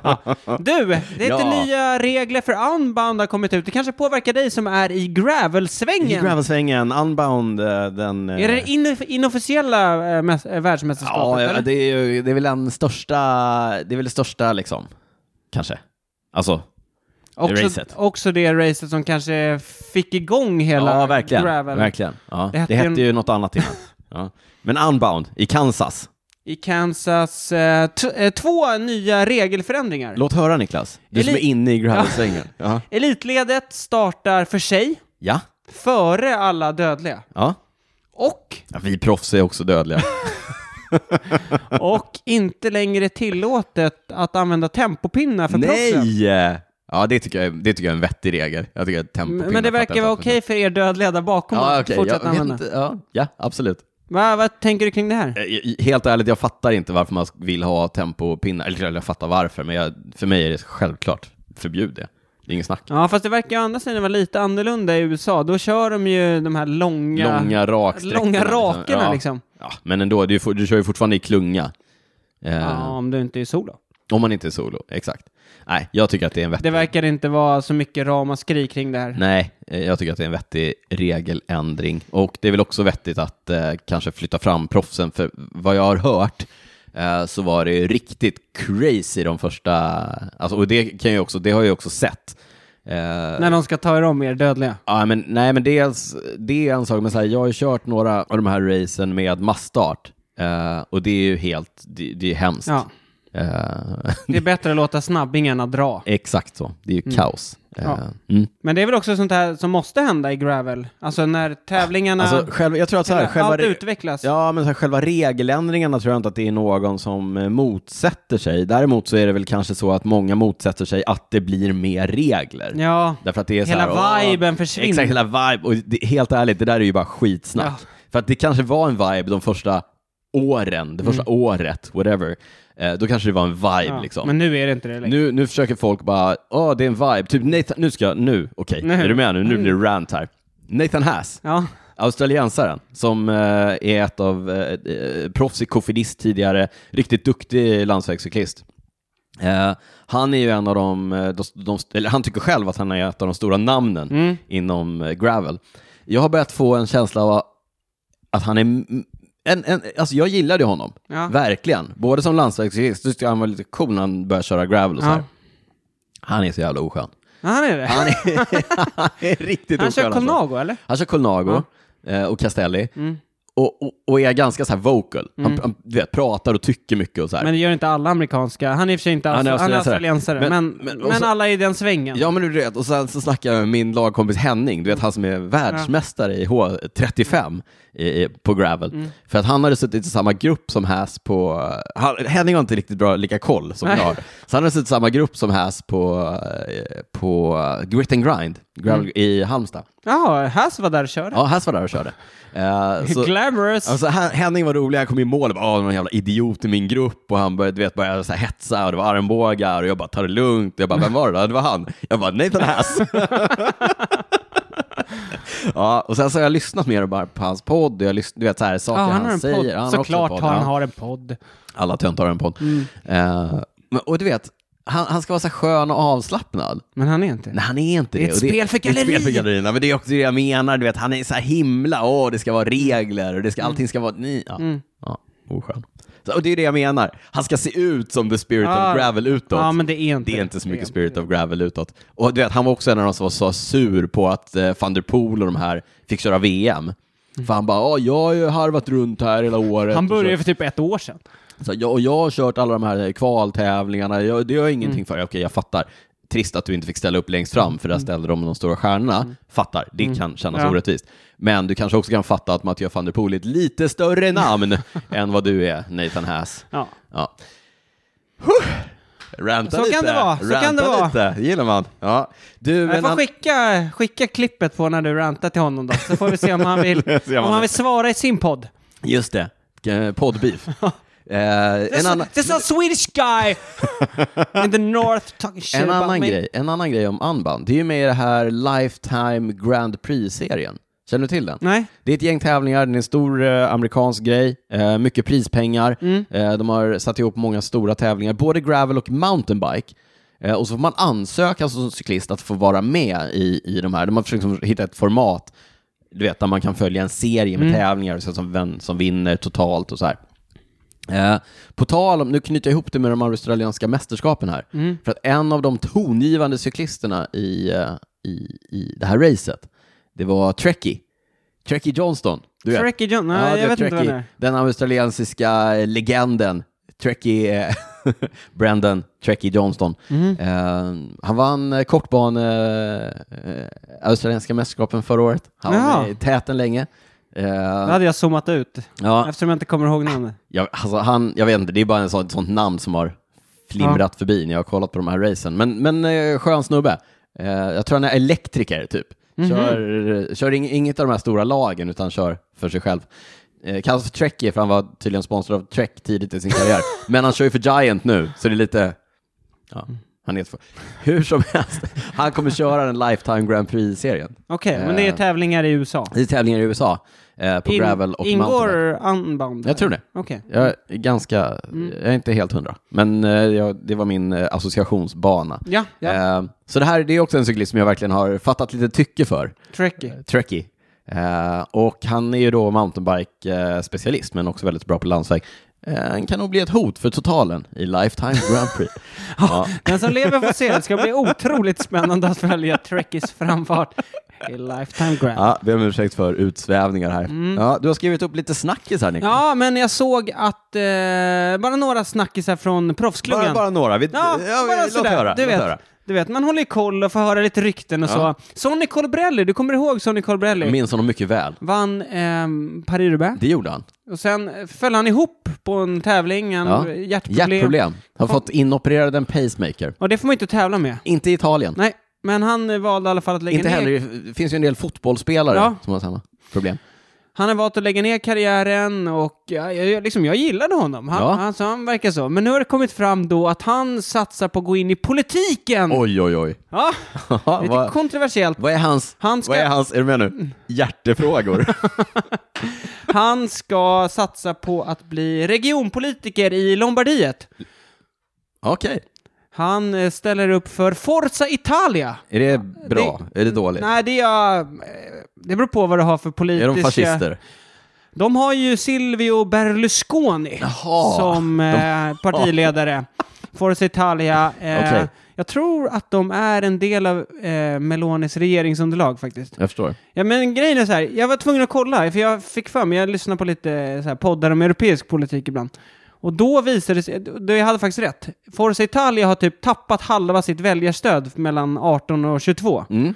ja. Du, det är Ja. inte nya regler för unbound har kommit ut. Det kanske påverkar dig som är i I gravelsvängen. gravelsvängen, Unbound, den... Är det in, inofficiella mäs- världsmästerskapet? Ja, ja, eller? det är, ju, det är väl den största, det är väl det största liksom, kanske. Alltså, också, racet. också det racet som kanske fick igång hela ja verkligen. gravel verkligen. Ja. Det Det hette hette, ju- något annat innan. ja. Men Unbound i Kansas. i Kansas. eh, eh, två nya regelförändringar. Låt höra Niklas, du som Eli- är inne i gravelsvängen. Ja. Elitledet startar för sig, Ja. före alla dödliga. ja. Och, ja. Vi proffs är också dödliga. och inte längre tillåtet att använda tempopinnar för proffsen. Nej! Ja, det tycker, jag, det tycker jag är en vettig regel. Jag tycker att tempo Men det verkar vara okej för er dödliga där bakom Ja, att fortsätta Jag använda. inte. Ja, ja, absolut. Va, vad tänker du kring det här? Eh, Helt ärligt, jag fattar inte varför man vill ha tempopinnar. Eller jag fattar varför, men jag, för mig är det självklart. Förbjud det. Det är inget snack. Ja, fast det verkar ju andra sidan vara lite annorlunda i USA. Då kör de ju de här långa... Långa raksträckorna. långa rakerna ja. liksom. Ja, men ändå, du, du kör ju fortfarande i klunga. Eh, Ja, om du inte är solo. Om man inte är solo, exakt. Nej, jag tycker att det är en vettig... Det verkar inte vara så mycket ramaskri kring det här. Nej, eh, jag tycker att det är en vettig regeländring. Och det är väl också vettigt att eh, kanske flytta fram proffsen, för vad jag har hört eh, så var det riktigt crazy de första, alltså, och det kan jag också, det har jag också sett. Eh, När de ska ta er om mer dödliga. Ja, men, nej, men dels, det är en sak, men så här, jag har ju kört några av de här racen med massstart eh, och det är ju helt, det, det är hemskt. Ja. Eh, Det är bättre att låta snabbingen att dra. exakt så, det är ju kaos. Eh, Ja. mm. Men det är väl också sånt här som måste hända i gravel? Alltså när tävlingarna... Alltså, själva, jag tror att så här, själva, allt utvecklas. ja, men så här, själva regeländringarna tror jag inte att det är någon som eh, motsätter sig. Däremot så är det väl kanske så att många motsätter sig att det blir mer regler. Ja. Därför att det är så Hela här, åh, viben försvinner. Exakt, hela vibe. Och det, helt ärligt, det där är ju bara skitsnack. Ja. För att det kanske var en vibe de första åren, det första året, whatever. Eh, då kanske det var en vibe Mm. Ja, liksom. Men nu är det inte det längre. Nu, nu försöker folk bara, åh det är en vibe, typ Nathan, nu ska jag, nu, okej, Nu. är du med nu? Nu blir det rant här. Nathan Haas, Ja. australiensaren, som eh, är ett av eh, eh, proffs i kofidist tidigare, riktigt duktig landsvägscyklist. Eh, han är ju en av de, eh, de, de, eller han tycker själv att han är ett av de stora namnen Mm. inom eh, gravel. Jag har börjat få en känsla av att han är, en, en, alltså jag gillade honom, Ja. verkligen. Både som landsvägscyklist, tyckte han var lite cool när han började köra gravel och så Ja. här. Han är så jävla oskön. Ja, Han är det. Han är, han är riktigt Han oskön. kör alltså. Colnago, eller? Han kör Colnago eh, och Castelli. Mm. Och, och, och är ganska så här vocal. Han, han du vet, pratar och tycker mycket och så här. Men det gör inte alla amerikanska. Han är i och för sig inte Han är är australiensare. Men, Men- men, men- så- alla i den svängen. Ja men du vet, och sen så snackar jag med min lagkompis Henning, du vet han som är världsmästare i H35 i, på gravel. Mm. För att han hade suttit i samma grupp som Haas på, han, Henning har inte riktigt bra lika koll som jag har. Så han hade suttit i samma grupp som Haas på, eh, på Grit and Grind, gravel Mm. i Halmstad. Jaha, Haas var där och körde. Ja, Haas var där och körde. Eh, så, Glamorous. Alltså, Hen- Henning var rolig, han kom i mål och bara, "Åh, det var en jävla idiot i min grupp och han började, du vet, började så här hetsa och det var armbågar och jag bara, ta det lugnt. Jag bara, vem var det då? Det var han. Jag bara, Nathan Haas. ja, och sen så har jag lyssnat mer bara på hans podd och jag lyssnat, du vet så här, saker ja, han han, säger. Han Såklart han ja. har en podd. Alla töntar har en podd. Mm. Men, och du vet, han, han ska vara så skön och avslappnad. Men han är inte. Nej, han är inte Det är det. ett Och spel för Det är ett spel för gallerierna, men det är också det jag menar. Du vet, han är så himla, åh, det ska vara regler och det ska, allting ska vara, ni, ja, Mm. ja oskön. Så, och det är det jag menar. Han ska se ut som the spirit Ah. of gravel utåt. Ja, men det är inte det är inte så mycket spirit of gravel utåt. Och du vet, han var också en av de som var så sur på att eh, van der Poel och de här fick köra VM. För han bara, "Ja, jag har ju harvat runt här hela året. Han började för typ ett år sedan. så jag, och jag har kört alla de här kvaltävlingarna, jag, det gör jag ingenting Mm. för. Okej, jag fattar. Trist att du inte fick ställa upp längst fram, för där ställde de de stora stjärnorna. Fattar, det kan kännas Mm. Ja. orättvist. Men du kanske också kan fatta att Mattias van der Poel är ett lite större namn än vad du är, Nathan Haas. Ja. Ja. Huh. Ranta Så lite. kan det vara, så Ranta kan det vara. lite, gillar man. Ja. Du, Jag får an- skicka, skicka klippet på när du rantar till honom då, så får vi se om han vill, om han han vill svara i sin podd. just det, poddbeef. Eh, en annan... there's a Swedish guy in the north talking shit En about annan, me. grej, en annan grej om Unbound, det är ju med i det här Lifetime Grand Prix-serien. Känner du till den? Nej? Det är ett gäng tävlingar, det är en stor eh, amerikansk grej, eh, mycket prispengar. Mm. Eh, de har satt ihop många stora tävlingar, både gravel och mountainbike. Eh, och så får man ansöka som cyklist att få vara med i, i de här. De har försökt liksom hitta ett format, du vet, där man kan följa en serie med Mm. tävlingar så som, vem som vinner totalt och så här. Eh, på tal om, nu knyter jag ihop det med de australienska mästerskapen här. Mm. För att en av de tongivande cyklisterna i, eh, i, i det här racet, det var Trekkie. Trekkie Johnston. Du vet. Trekkie John? Ja, jag vet inte vem det Trekkie, är. Den australiensiska legenden, Trekkie, eh, Brandon Trekkie Johnston. Mhm. Eh, han vann eh, kortbane, eh, australienska mästerskapen förra året. Han var i täten länge. Eh, Det hade jag zoomat ut, ja, eftersom jag inte kommer ihåg namnet. jag, alltså han, jag vet inte, det är bara en sån, ett sånt namn som har flimrat förbi när jag har kollat på de här racen. Men, men eh, skön snubbe. Eh, jag tror han är elektriker typ. Mhm. Kör, kör ing, inget av de här stora lagen utan kör för sig själv. Eh, kallas för Trekkie för han var tydligen sponsrad av Trek tidigt i sin karriär. men han kör ju för Giant nu, så det är lite... Ja. Han är för... Hur som helst, han kommer köra den Lifetime Grand Prix-serien. Okej, men det är Eh. tävlingar i USA. Det är tävlingar i USA, eh, på In- gravel och mountainbike. Ingår unbound? Jag tror det. Okej. Jag är ganska, Mm. jag är inte helt hundra, men eh, jag, det var min eh, associationsbana. Ja, ja. Eh, så det här det är också en cyklist som jag verkligen har fattat lite tycke för. Tricky. Trekkie. Eh, och han är ju då mountainbike-specialist, men också väldigt bra på landsväg. Eh, han kan nog bli ett hot för totalen i Lifetime Grand Prix. ja. Den som lever får se. Det ska bli otroligt spännande att följa Trekkies framfart i Lifetime Grand. ja, ber om ursäkt för utsvävningar här. Mm. Ja, du har skrivit upp lite snackis här, Nick. Ja, men jag såg att eh, bara några snackisar från proffsklubben. bara, bara några. Vi, Ja, bara låt höra. Du vet. höra. Du vet, man håller koll och får höra lite rykten och Ja. så. Sonny Colbrelli, du kommer ihåg Sonny Colbrelli? Jag minns honom mycket väl. Vann ehm, Paris-Roubaix. Det gjorde han. Och sen föll han ihop på en tävling, en Ja. hjärtproblem. Hjärtproblem. Har Kom- fått inopererad en pacemaker. Och det får man inte tävla med. Inte i Italien. Nej, men han eh, valde i alla fall att lägga Inte ner... heller. Det finns ju en del fotbollsspelare Ja. som har samma problem. Han har valt att lägga ner karriären och ja, jag, jag- liksom, jag gillade honom. Han, Ja. han, så han verkar så. Men nu har det kommit fram då att han satsar på att gå in i politiken. Oj, oj, oj. Ja, lite vad, kontroversiellt. vad är hans, Han ska- vad är hans, är du med nu? Hjärtefrågor. Han ska satsa på att bli regionpolitiker i Lombardiet. Okej. Han eh, ställer upp för Forza Italia. Är det bra? är det dåligt? Nej, det är... eh, Det beror på vad du har för politiska... är de fascister? De har ju Silvio Berlusconi Jaha. som eh, partiledare. Forza Italia. Eh, Okej. Jag tror att de är en del av eh, Melonis regeringsunderlag faktiskt. Jag förstår. Ja men grejen är så här, jag var tvungen att kolla, för jag fick för mig, jag lyssnar på lite så här, poddar om europeisk politik ibland. Och då visade det sig, då jag hade faktiskt rätt. Forza Italia har typ tappat halva sitt väljarstöd mellan 18 och 22. Mm.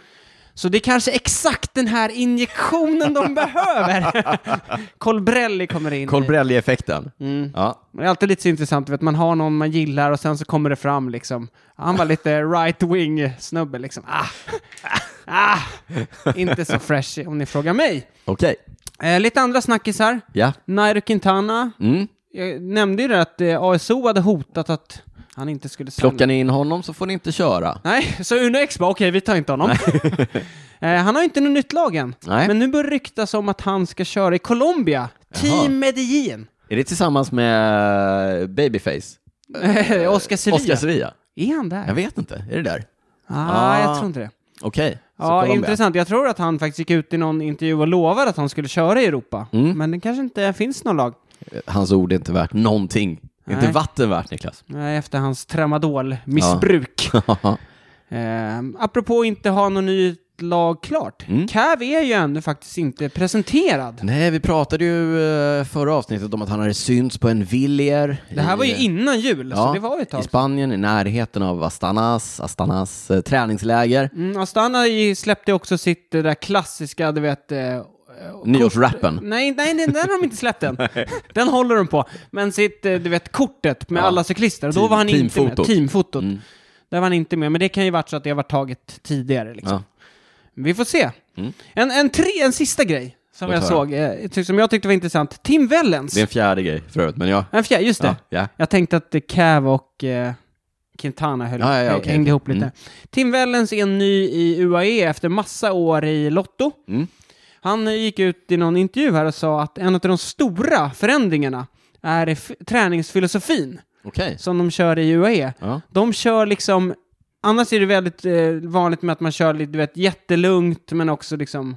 Så det är kanske exakt den här injektionen de behöver. Colbrelli kommer in. Colbrelli-effekten. Mm. Ja. Det är alltid lite så intressant, vet, man har någon man gillar och sen så kommer det fram liksom. Han var lite right-wing snubbe liksom. Ah. Ah. Inte så fresh om ni frågar mig. Okej. Eh, lite andra snackisar. Ja. Nairo Quintana. Mm. Jag nämnde ju det att eh, ASO hade hotat att han inte skulle signa. Plockar ni in honom så får ni inte köra. Nej, så Uno X bara, okej, vi tar inte honom. eh, han har inte något nytt lag än. Nej. Men nu börjar det ryktas om att han ska köra i Colombia. Team Medellin. Är det tillsammans med Babyface? Oscar Sevilla. Oscar Sevilla? Är han där? Jag vet inte. Är det där? Ah, jag Ah. tror inte det. Okej. Så Ja, Colombia. intressant. Jag tror att han faktiskt gick ut i någon intervju och lovade att han skulle köra i Europa. Mm. Men det kanske inte finns någon lag. Hans ord är inte värt någonting. Nej. Inte vatten värt, Niklas. Nej, efter hans tramadol-missbruk. Eh, apropå inte ha något nytt lag klart. Mm. Cav är ju ännu faktiskt inte presenterad. Nej, vi pratade ju eh, förra avsnittet om att han hade synts på en Villier. Det här i, var ju eh, innan jul, så det var ju ett i tag. Spanien, i närheten av Astanas, Astanas eh, träningsläger. Mm, Astana i- släppte också sitt det där klassiska, du vet... Eh, Nyårsrappen. Nej, nej, den, den har de inte släppt än. Den håller de på. Men sitt, eh, du vet, kortet med Ja. alla cyklister, då var han inte med. teamfotot. Mm. Där var han inte med, men det kan ju varit så att det har varit taget tidigare liksom. Ja. Vi får se. Mm. En, en, tre, en sista grej som jag höra. såg, eh, som jag tyckte var intressant. Tim Wellens. Det är en fjärde grej för övrigt, men ja. En fjärde, just det. Ja, ja. Jag tänkte att eh, Cav och eh, Quintana höll, Ja, ja, okej, hängde ihop lite. Mm. Tim Wellens är ny i UAE efter massa år i Lotto. Mm. Han gick ut i någon intervju här och sa att en av de stora förändringarna är träningsfilosofin Okej. som de kör i UAE. Ja. De kör liksom, annars är det väldigt eh, vanligt med att man kör lite, du vet, jättelugnt men också liksom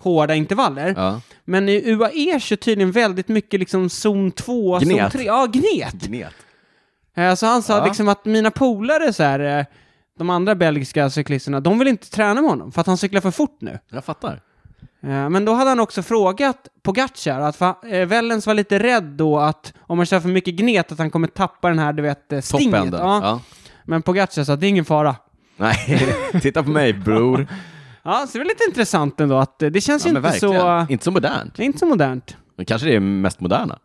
hårda intervaller. Ja. Men i UAE kör tydligen väldigt mycket liksom zon 2, zon Gnet. 3. Ja, gnet. Gnet. Eh, Så han sa Ja. liksom att mina polare så här, eh, de andra belgiska cyklisterna, de vill inte träna med honom för att han cyklar för fort nu. Jag fattar. Eh, Men då hade han också frågat Pogacar att fa- eh, var lite rädd då att om man kör för mycket gnet att han kommer tappa den här, du vet, eh, stinget. Ja. Ja. Men Pogacar sa att det är ingen fara. Nej, titta på mig bror. Ja, så det är lite intressant ändå att det känns Ja, ju inte så... Inte så modernt. Inte så modernt. Men kanske det är mest moderna.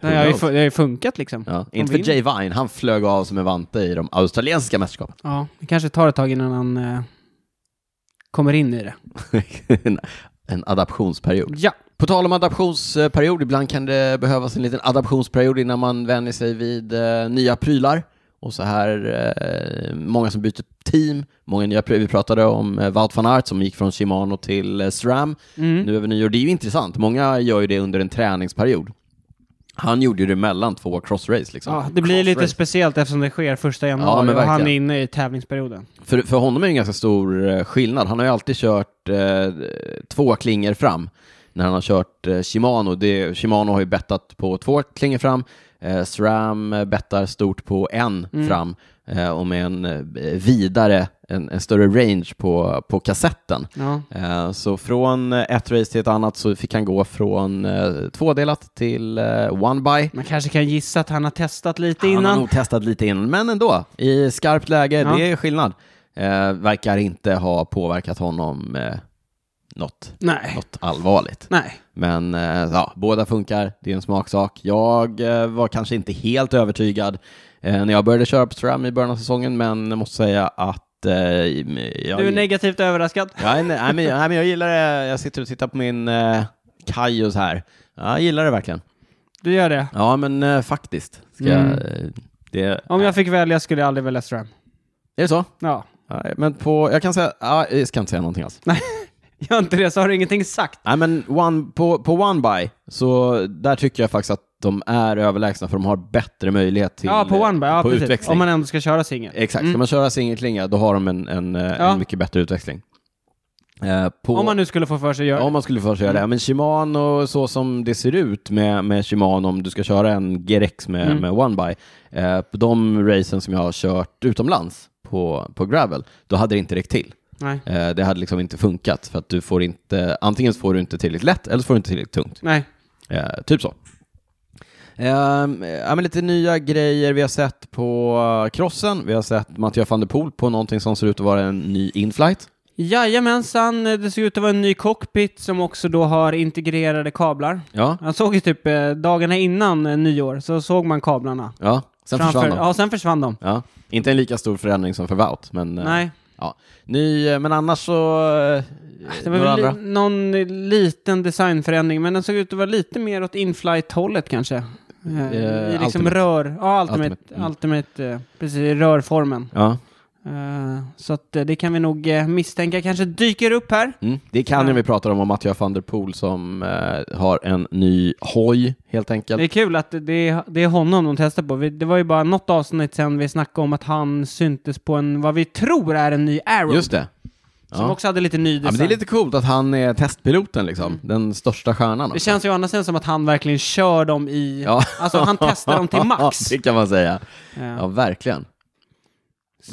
Det har ju, det har ju funkat liksom. Ja. Inte för. Jay Vine, han flög av som en vante i de australiensiska mästerskapen. Ja, det kanske tar ett tag innan han eh, kommer in i det. en, adaptionsperiod. Ja. På tal om adaptionsperiod, ibland kan det behövas en liten adaptionsperiod innan man vänjer sig vid eh, nya prylar. och så här eh, många som byter team, många nya, vi pratade om eh, Wout van Aert som gick från Shimano till eh, SRAM Mm. nu över nyår. Det är ju intressant, många gör ju det under en träningsperiod. Han gjorde det mellan två crossrace liksom. Ja, det blir lite speciellt eftersom det sker första Ja, januari men och han är inne i tävlingsperioden. För, för honom är det en ganska stor eh, skillnad. Han har ju alltid kört eh, två klingor fram när han har kört eh, Shimano. Det, Shimano har ju bettat på två klingor fram. Eh, SRAM eh, bettar stort på en Mm. fram och med en eh, vidare, en, en större range på, på kassetten. Ja. Eh, så från eh, ett race till ett annat så fick han gå från eh, tvådelat till eh, one by. Man kanske kan gissa att han har testat lite Han har innan. nog testat lite innan, men ändå. I skarpt läge, Ja. det är skillnad. Eh, verkar inte ha påverkat honom eh, något, Nej. något allvarligt. Nej. Men eh, ja, båda funkar, det är en smaksak. Jag eh, var kanske inte helt övertygad eh, när jag började köra på SRAM i början av säsongen, men jag måste säga att jag, Du är negativt överraskad. Ja, nej, men, nej, men jag gillar det. Jag sitter och tittar på min eh, Kaios här. Ja, jag gillar det verkligen. Du gör det. Ja, men eh, faktiskt. Mm. jag, det, Om jag fick välja skulle jag aldrig välja SRAM. Är det så? Ja. Ja, men på, jag kan säga, ja, jag ska inte säga någonting alls. Gör inte det så har du ingenting sagt. Nej, men one, på, på One By, så där tycker jag faktiskt att de är överlägsna för de har bättre möjlighet till ja, på One by, ja, på precis. utväxling. Om man ändå ska köra singel. Exakt, Mm. ska man köra singelklinga då har de en, en, eh, Ja. en mycket bättre utväxling. Eh, på, Om man nu skulle få för sig att göra Om man skulle få köra det. Men Shimano, så som det ser ut med, med Shimano, om du ska köra en GRX med, Mm. med One By, eh, på de racen som jag har kört utomlands på, på gravel, då hade det inte räckt till. Nej. Eh, det hade liksom inte funkat, för att du får inte, antingen får du inte tillräckligt lätt, eller så får du inte tillräckligt tungt. Nej. Eh, typ så. Ehm, ja, men lite nya grejer vi har sett på eh, crossen. Vi har sett Mattias van der Poel på någonting som ser ut att vara en ny inflight. Jajamensan, det ser ut att vara en ny cockpit som också då har integrerade kablar. Ja, Jag såg ju typ eh, dagarna innan eh, nyår så såg man kablarna. ja. Sen Framför- försvann de. Ja, sen försvann de. Ja. Inte en lika stor förändring som för Wout, men, eh, Nej. Ja. Ny, eh, men annars så... eh, Det var väl li- någon liten designförändring, men den såg ut att vara lite mer åt inflight-hållet kanske. Eh, I liksom Ultimate. rör, ja, Ultimate, Ultimate, Ultimate, mm. eh, precis, i rörformen. Ja, så att eh, det kan vi nog eh, misstänka kanske dyker upp här. mm. det kan Ja. vi pratar om, om Mattias van der Poel som eh, har en ny hoj, helt enkelt. Det är kul att det är, det är honom de testar på. Vi, det var ju bara något avsnitt sen vi snackade om att han syntes på en, vad vi tror är en ny Arrow. Just det. Som Ja. också hade lite ny Ja, design. men det är lite coolt att han är testpiloten, liksom. Mm. Den största stjärnan. Det också. känns ju å andra sidan som att han verkligen kör dem i... Ja. Alltså han testar dem till max. det kan man säga. Ja. Ja, verkligen.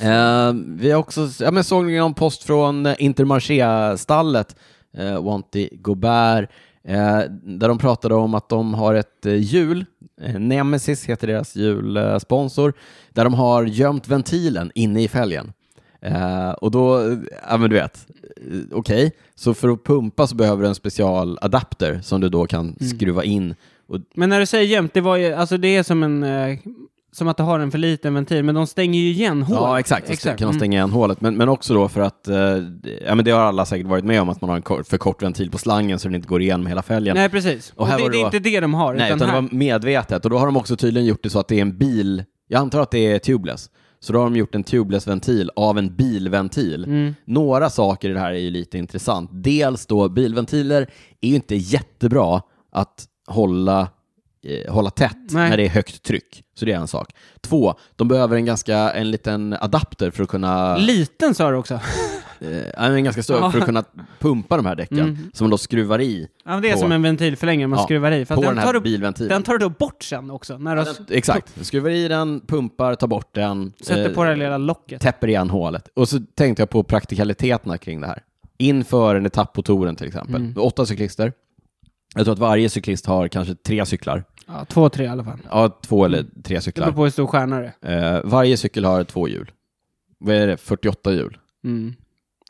Eh, vi har också, ja men såg någon post från eh, Intermarché-stallet, eh, Wanty Gobert, eh, där de pratade om att de har ett eh, hjul, eh, Nemesis heter deras hjulsponsor, där de har gömt ventilen inne i fälgen. Eh, och då, eh, ja men du vet, eh, okej, så för att pumpa så behöver du en specialadapter som du då kan Mm. skruva in. Och, Men när du säger jämnt, det var ju, alltså det är som en, eh, som att det har en för liten ventil, men de stänger ju igen hål. Ja, exakt. Så kan de Mm. stänga igen hålet. Men, men också då för att, eh, ja men det har alla säkert varit med om, att man har en kort, för kort ventil på slangen så den inte går igenom hela fälgen. Nej, precis. Och Och, det, det är inte det de har, Nej, utan, utan det var medvetet. Och då har de också tydligen gjort det så att det är en bil, jag antar att det är tubeless. Så då har de gjort en tubeless-ventil av en bilventil. Mm. Några saker i det här är ju lite intressant. Dels då, bilventiler är ju inte jättebra att hålla, eh, hålla tätt Nej. när det är högt tryck. Så det är en sak. Två, de behöver en ganska, en liten adapter för att kunna, Liten sa du också. eh, en ganska stor, för att kunna pumpa de här däcken, Mm. som man då skruvar i Ja, men det är På- som en ventilförlängare man Ja, skruvar i. För på den, den tar här du, bilventilen. den tar du då bort sen också. När du Ja, den, exakt, du skruvar i den, pumpar, tar bort den, sätter eh, på det lilla locket. täpper igen hålet. Och så tänkte jag på praktikaliteterna kring det här. Inför en etapp på touren till exempel. Mm. Åtta cyklister. Jag tror att varje cyklist har kanske tre cyklar. Ja, två, tre i alla fall. Ja, två eller tre Det beror cyklar. på hur stor stjärna det är. Eh, varje cykel har två hjul. Vad är det? 48 hjul. Mm.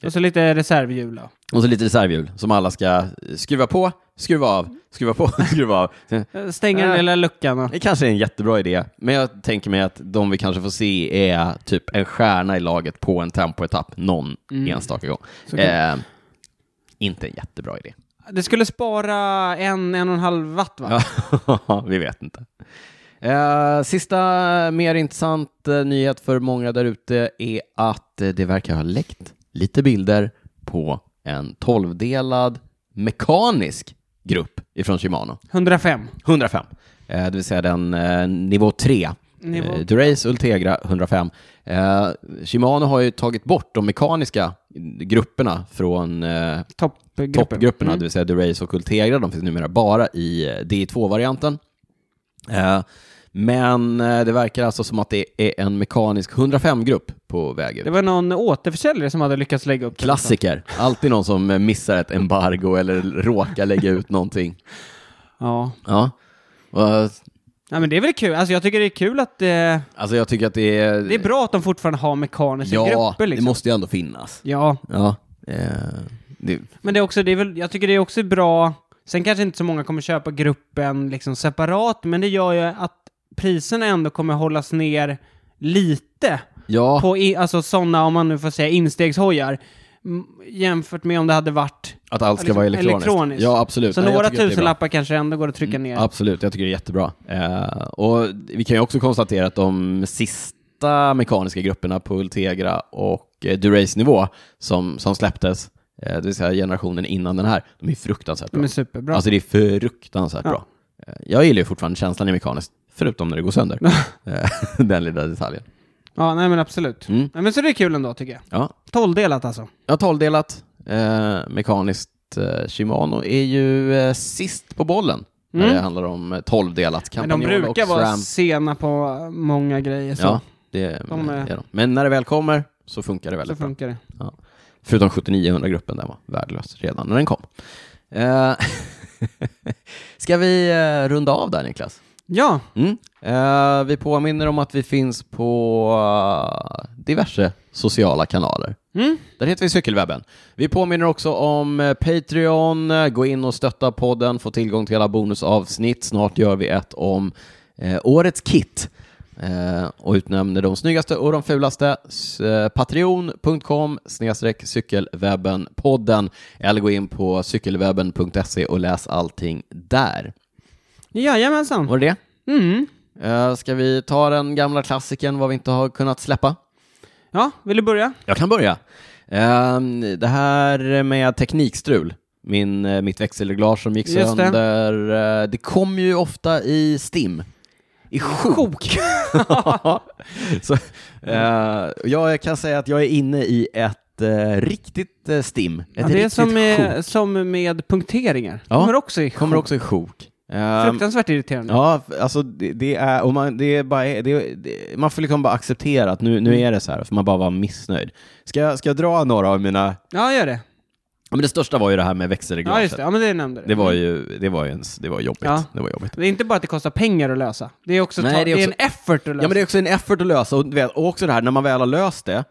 Och så lite reservhjul då. Och så lite reservhjul som alla ska skruva på, skruva av, skruva på, skruva av. Eh, Stänger den Äh. lilla luckan och... Det kanske är en jättebra idé, men jag tänker mig att de vi kanske får se är typ en stjärna i laget på en tempoetapp någon Mm. enstaka gång. Eh, inte en jättebra idé. Det skulle spara en, en och en halv watt va? Ja, vi vet inte. Eh, sista mer intressant eh, nyhet för många där ute är att eh, det verkar ha läckt lite bilder på en tolvdelad mekanisk grupp ifrån Shimano. 105. 105, eh, det vill säga den eh, nivå 3. Nivå- Eh, Durace Ultegra 105. Eh, Shimano har ju tagit bort de mekaniska grupperna från eh, Toppgruppen. toppgrupperna, Mm. det vill säga Durace och Ultegra. De finns numera bara i eh, DI2-varianten. Eh, men eh, det verkar alltså som att det är en mekanisk 105-grupp på väg ut. Det var någon återförsäljare som hade lyckats lägga upp det. Klassiker. Alltid någon som eh, missar ett embargo eller råkar lägga ut någonting. Ja. Ja. Och, ja, men det är väl kul. Alltså jag tycker det är kul att det, Alltså jag tycker att det är... det är bra att de fortfarande har mekaniska Ja, grupper liksom. det måste ju ändå finnas. Ja, Ja. Eh, det, men det är också, det är väl, jag tycker det är också bra, sen kanske inte så många kommer köpa gruppen liksom separat, men det gör ju att priserna ändå kommer hållas ner lite ja, på, i, alltså sådana, om man nu får säga instegshojar, jämfört med om det hade varit att allt ska liksom vara elektroniskt. elektroniskt. Ja, absolut. Så Nej, några tusenlappar kanske ändå går att trycka ner. Absolut, jag tycker det är jättebra. Eh, och vi kan ju också konstatera att de sista mekaniska grupperna på Ultegra och eh, Durace-nivå som, som släpptes, eh, det vill säga generationen innan den här, de är fruktansvärt bra. De är superbra. Alltså det är fruktansvärt Ja. bra. Eh, jag gillar ju fortfarande känslan i mekaniskt, förutom när det går sönder. Eh, den lilla detaljen. Ja, nej men absolut. Mm. Nej, men så det är kul ändå tycker jag. Ja, 12-delat alltså. har tolvdelat eh, mekaniskt. Eh, Shimano är ju eh, sist på bollen när Mm. det handlar om eh, tolvdelat. Men de Campagnolo brukar och vara sena på många grejer, så, Ja, det De är är- de. Men när det väl kommer så funkar det så väldigt bra. funkar det. Förutom 7900-gruppen, den var värdelös redan när den kom. Eh, Ska vi eh, runda av där Niklas? Ja, Mm. Eh, vi påminner om att vi finns på eh, diverse sociala kanaler. mm. Där heter vi Cykelwebben. Vi påminner också om eh, Patreon. Gå in och stötta podden, få tillgång till alla bonusavsnitt. Snart gör vi ett om eh, årets kit eh, och utnämner de snyggaste och de fulaste. Eh, Patreon.com cykelwebben-podden eller gå in på cykelwebben.se och läs allting där. Jajamensan. Var det det? Mm. Eh, ska vi ta den gamla klassiken vad vi inte har kunnat släppa? Ja, vill du börja? Jag kan börja. Ehm, det här med teknikstrul, min, eh, mitt växelreglage som gick Just sönder, det. det kom ju ofta i STIM. I sjok. Så, eh, jag kan säga att jag är inne i ett riktigt STIM. Ett Ja, det är som med, som med punkteringar. Ja, Kommer också i Kommer sjok. också i sjok. Ehm, Fruktansvärt irriterande. Ja, alltså det, det är, och man, det är bara, det, det, man får liksom bara acceptera att nu, nu är det så här, för man bara vara missnöjd. Ska jag, ska jag dra några av mina, Ja, gör det. ja, men det största var ju det här med växelreglaget. Ja, just det. Ja, men det nämnde du. Det var ju, det var ju ens, det var jobbigt. Ja. Det var jobbigt. Det är inte bara att det kostar pengar att lösa. Det är också, Nej, ta, det är också- en effort att lösa. Ja men det är också en effort att lösa och, vet, och också det här när man väl har löst det,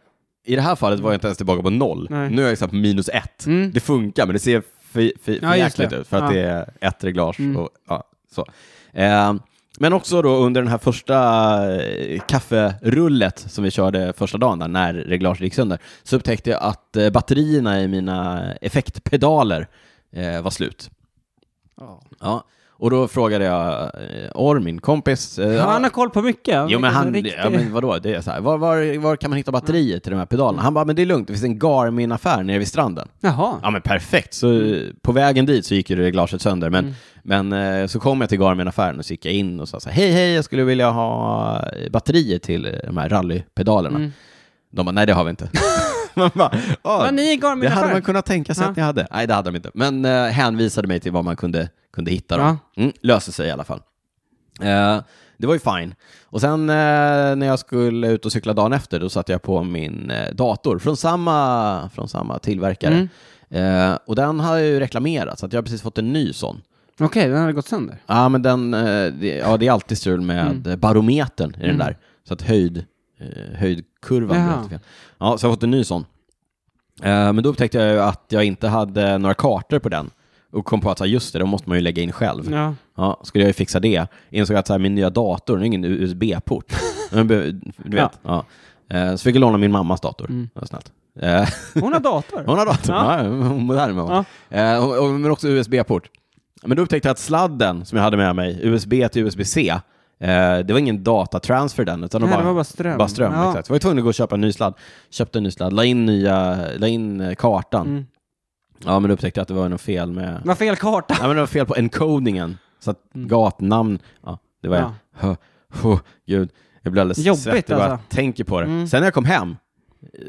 i det här fallet var jag inte ens tillbaka på noll. Nej. Nu är jag liksom på minus ett. Mm. Det funkar men det ser för, för, för Ja, jäkligt ut för att Ja. det är ett reglage Mm. och ja, så. Eh, men också då under den här första eh, kafferullet som vi körde första dagen där, när reglaget gick sönder, så upptäckte jag att eh, batterierna i mina effektpedaler eh, var slut. Ja. Ja, och då frågade jag eh, Orr, min kompis. eh, Ja, han har koll på mycket. Jo men han, ja, men vadå, det är så här, var, var, var kan man hitta batterier till de här pedalerna? Han bara, men det är lugnt, det finns en Garmin-affär nere vid stranden. Jaha. Ja men perfekt, så på vägen dit så gick ju reglaget sönder, men, men eh, så kom jag till Garmin-affären och så gick jag in och sa så här, hej hej, jag skulle vilja ha eh, batterier till de här rallypedalerna. Mm. De bara, nej det har vi inte. man bara, "Ah, Ja, ni är det hade man kunnat tänka sig Ja. att ni hade. Nej, det hade de inte. Men eh, hänvisade mig till vad man kunde, kunde hitta. Då. Ja. Mm, löste sig i alla fall. Eh, det var ju fine. Och sen eh, när jag skulle ut och cykla dagen efter, då satte jag på min eh, dator från samma, från samma tillverkare. Mm. Eh, och den har ju reklamerat, så att jag har precis fått en ny sån. Okej, den hade gått sönder. Ja, men den, eh, det, ja, det är alltid strul med Mm. barometern i den Mm. där. Så att höjd, eh, höjdkurvan blir alltid fel. Ja, så jag har fått en ny sån. Men då upptäckte jag ju att jag inte hade några kartor på den. Och kom på att så här, just det, då måste man ju lägga in själv. Ja. Ja, skulle jag ju fixa det. Insåg att så här, min nya dator, den har ingen USB-port. Du vet. Ja. Eh, så fick jag låna min mammas dator. Mm. Snällt. Eh, Hon har dator. hon har dator, Ja. ja. hon modern hon. Ja. Eh, och, och, men också USB-port. Men då upptäckte jag att sladden som jag hade med mig, USB till USB-C, det var ingen datatransfer den, utan Nej, de det var bara ström. Bara ström, Ja. exakt. Så var jag tvungen att gå och köpa en ny sladd. Köpte en ny sladd, la in, nya, la in kartan. Mm. Ja, men då upptäckte jag att det var något fel med... Det var fel karta. Ja, men det var fel på encodingen. Så att gatnamn, ja, det var Mm. Ja. jag. Hö, hö, gud, jag blir alldeles Jobbigt, svettig bara jag alltså. tänker på det. Mm. Sen när jag kom hem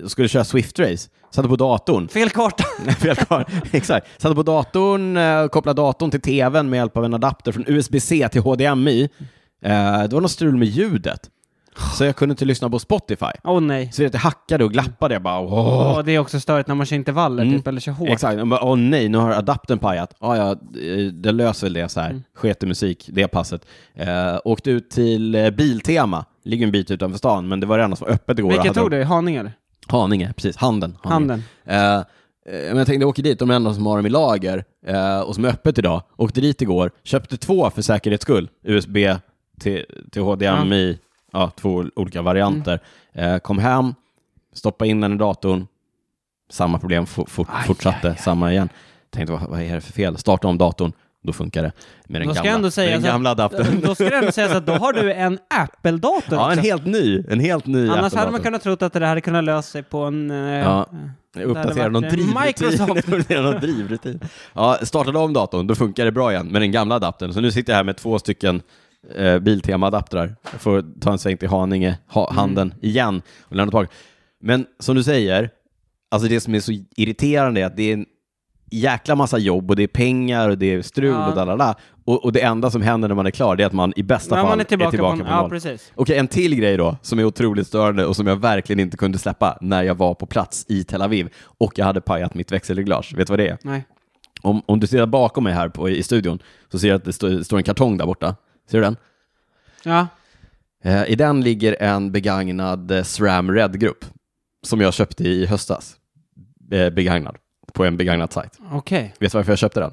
och skulle köra Swift-race, satte på datorn. Fel karta. Fel kvar. Exakt. Satte på datorn, eh, kopplade datorn till tvn med hjälp av en adapter från USB-C till HDMI. Eh, det var något strul med ljudet. Så jag kunde inte lyssna på Spotify. Åh nej. Så det hackade och glappade. Jag bara, åh. Åh, det är också störigt när man kör intervaller Mm. typ, eller kör hårt. Exakt, jag bara, åh nej, nu har adaptern pajat. Ja, ja, eh, det löser väl det så här. Mm. Sket i musik, det passet. Eh, åkte ut till eh, Biltema, ligger en bit utanför stan, men det var det enda som var öppet igår. Vilket tog du? Haninge eller? Haninge, precis. Handen. Haninge. Handen. Eh, eh, men jag tänkte, jag åker dit, de är enda som har dem i lager eh, och som är öppet idag. Åkte dit igår, köpte två för säkerhets skull. USB till, till HDMI, ja. Två olika varianter. Mm. Eh, kom hem, stoppade in den i datorn, samma problem for, for, Aj, fortsatte, aj, aj. samma igen. Tänkte, vad, vad är det för fel? Starta om datorn, då funkar det. Med den Då gamla, ändå säga med gamla adaptern. Då ska det ändå sägas att då har du en Apple-dator ja, en också. helt ny, en helt ny Annars hade man kunnat tro att det hade kunnat lösa sig på en... eh, Ja. Uppdatera någon någon drivrutin. Ja, startade om datorn, då funkar det bra igen med den gamla adaptern. Så nu sitter jag här med två stycken eh, Biltema-adaptrar. Jag får ta en sväng till Haninge, ha, Mm. handen igen och lämna tillbaka. Men som du säger, alltså det som är så irriterande är att det är en jäkla massa jobb och det är pengar och det är strul Ja. och dalala. Och, och det enda som händer när man är klar det är att man i bästa fall man är tillbaka, på, på, Ja, noll. precis. Okej, en till grej då, som är otroligt störande och som jag verkligen inte kunde släppa när jag var på plats i Tel Aviv och jag hade pajat mitt växelreglage. Vet du vad det är? Nej. Om, om du ser bakom mig här på, i studion så ser jag att det står, det står en kartong där borta. Ser du den? Ja. Eh, I den ligger en begagnad eh, SRAM Red-grupp som jag köpte i höstas. Eh, begagnad. På en begagnad sajt. Okej. Vet du varför jag köpte den?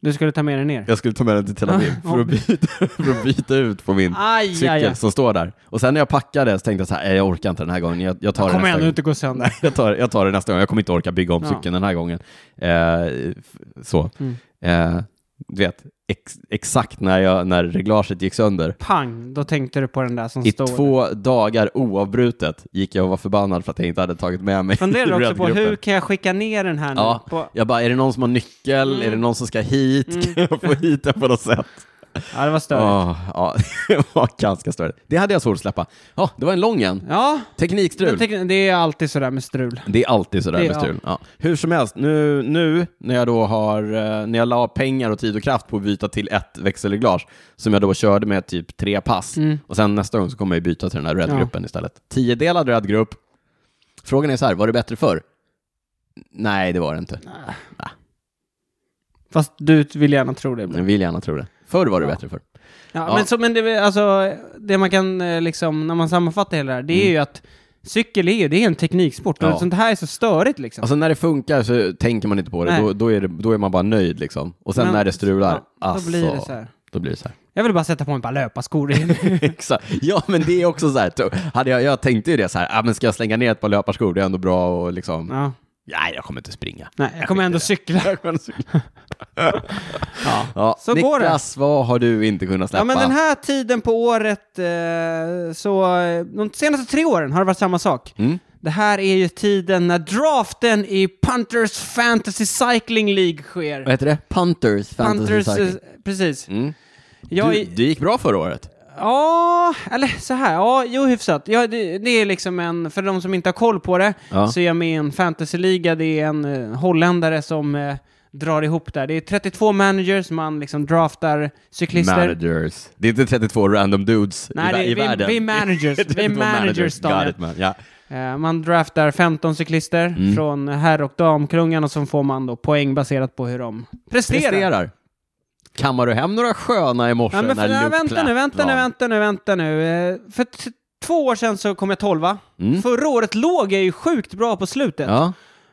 Du skulle ta med dig ner. Jag skulle ta med den till Tel Aviv för, att byta, för att byta ut på min Aj, cykel aj, aj. som står där. Och sen när jag packade så tänkte jag så här, "Nej, jag orkar inte den här gången. Jag, jag tar Kommer nästa ändå gång. inte gå sönder. Jag tar, jag tar det nästa gång. Jag kommer inte orka bygga om Ja. cykeln den här gången. Eh, f- så. Mm. Eh, du vet, ex, exakt när, jag, när reglaget gick sönder. Pang, då tänkte du på den där som I står. två dagar oavbrutet gick jag och var förbannad för att jag inte hade tagit med mig Funderar du också på hur kan jag skicka ner den här nu? Ja, På... jag bara, är det någon som har nyckel? Mm. Är det någon som ska hit? Kan jag få hit den på något sätt? Ja, det var störigt. Åh, ja, det var ganska störigt. Det hade jag svårt att släppa. Ja, det var en lång en. Ja, Teknikstrul. tycker- det är alltid sådär med strul. Det är alltid sådär Det- med strul. Ja. Hur som helst, nu, nu när jag då har, eh, när jag la pengar och tid och kraft på att byta till ett växelreglage, som jag då körde med typ tre pass, Mm. och sen nästa gång så kommer jag byta till den här Red-gruppen istället. Tiodelad Red-grupp. Frågan är så här, var det bättre förr? Nej, det var det inte. Fast du vill gärna tro det. Jag vill gärna tro det. Förr var det bättre förr. Ja, Ja. Men, så, men det, är- alltså, det man kan eh, liksom, när man sammanfattar hela det här, det är Mm. ju att cykel är det är en tekniksport. Ja. Och sånt här är så störigt liksom. Alltså när det funkar så tänker man inte på det, då, då, är det då är man bara nöjd liksom. Och sen Men- när det strular, ja, alltså, Då blir det så här. då blir det så här. Jag vill bara sätta på mig ett par löparskor. Exakt. Ja, men det är också så här, hade jag, jag tänkte ju det så här, ah, men ska jag slänga ner ett par löparskor, det är ändå bra och liksom, ja. Nej, jag kommer inte springa. Nej, jag kommer ändå cykla. Jag kommer cykla. Ja. Ja, Så går det. Niklas, vad har du inte kunnat släppa? Ja, men den här tiden på året, eh, så eh, de senaste tre åren har det varit samma sak. Mm. Det här är ju tiden när draften i Punters Fantasy Cycling League sker. Vad heter det? Punters Fantasy Punters, eh, Cycling. precis. Mm. Jag, Du, det gick bra förra året. Ja, eller så här, ja, jo hyfsat. Ja, det, det är liksom en, för de som inte har koll på det, Ja. så är jag med i en fantasyliga, det är en eh, holländare som eh, drar ihop där. Det är 32 managers, man liksom draftar cyklister. Managers. Det är inte 32 random dudes Nej, i, det, vä- i vi, världen. vi är managers, vi är 32 managers, Got it, man. Ja. Eh, Man draftar 15 cyklister Mm. från herr och damklungan och så får man då poäng baserat på hur de presterar. Presterar. Kammar du hem några sköna i morse Ja, men för, när Luke vänta nu, vänta nu, vänta nu, vänta nu. Eh, För två år sedan så kom jag tolva. Mm. Förra året låg jag ju sjukt bra på slutet. Ja.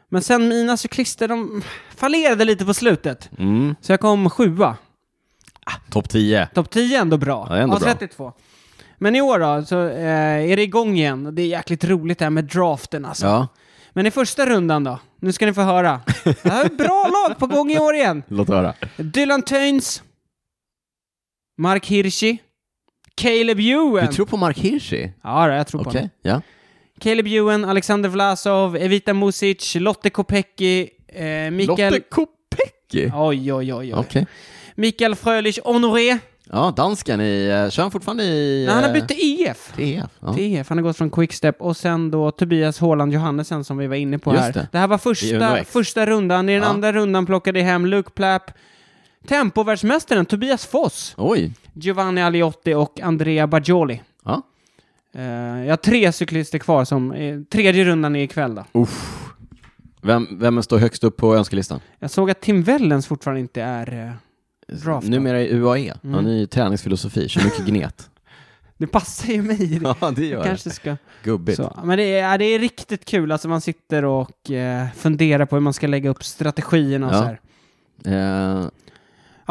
Men sen mina cyklister, de fallerade lite på slutet. Mm. Så jag kom sjua. Topp 10. Topp 10 är ändå bra. Ja, är ändå ja, bra. 32. Men i år då, så eh, är det igång igen. Det är jäkligt roligt det här med draften alltså. Ja, Men i första rundan då? Nu ska ni få höra. Det här är ett bra lag på gång i år igen. låt höra. Dylan Töns, Mark Hirschi, Caleb Du Ewan. tror på Mark Hirschi? Ja, jag tror på honom. ja. Caleb Ewan, Alexander Vlasov, Evita Music, Lotte Kopecky, eh, Mikael... Lotte Kopecky? Oj, oj, oj, oj. Okej. Mikael Frölich Honoré. Ja, dansken i, eh, kör han fortfarande i... Nej, han har eh, bytt till EF. TF? Ja. Till EF. Han har gått från Quickstep och sen då Tobias Håland Johannesen som vi var inne på Just här. det. Det. här var första, första rundan. I den Ja. andra rundan plockade hem Luke Plapp, tempovärldsmästaren Tobias Foss, Oj. Giovanni Aliotti och Andrea Bajoli. Ja. Eh, jag har tre cyklister kvar som... tredje rundan är ikväll då. Uff. Vem, vem står högst upp på önskelistan? Jag såg att Tim Wellens fortfarande inte är draftad. Numera i UAE. Mm. Är i träningsfilosofi, kör mycket gnet. Det passar ju mig. ja, det gör Kanske ska... det. Gubbigt. Så. Men det är, ja, det är riktigt kul, alltså man sitter och eh, funderar på hur man ska lägga upp strategierna och Ja. så här. Eh,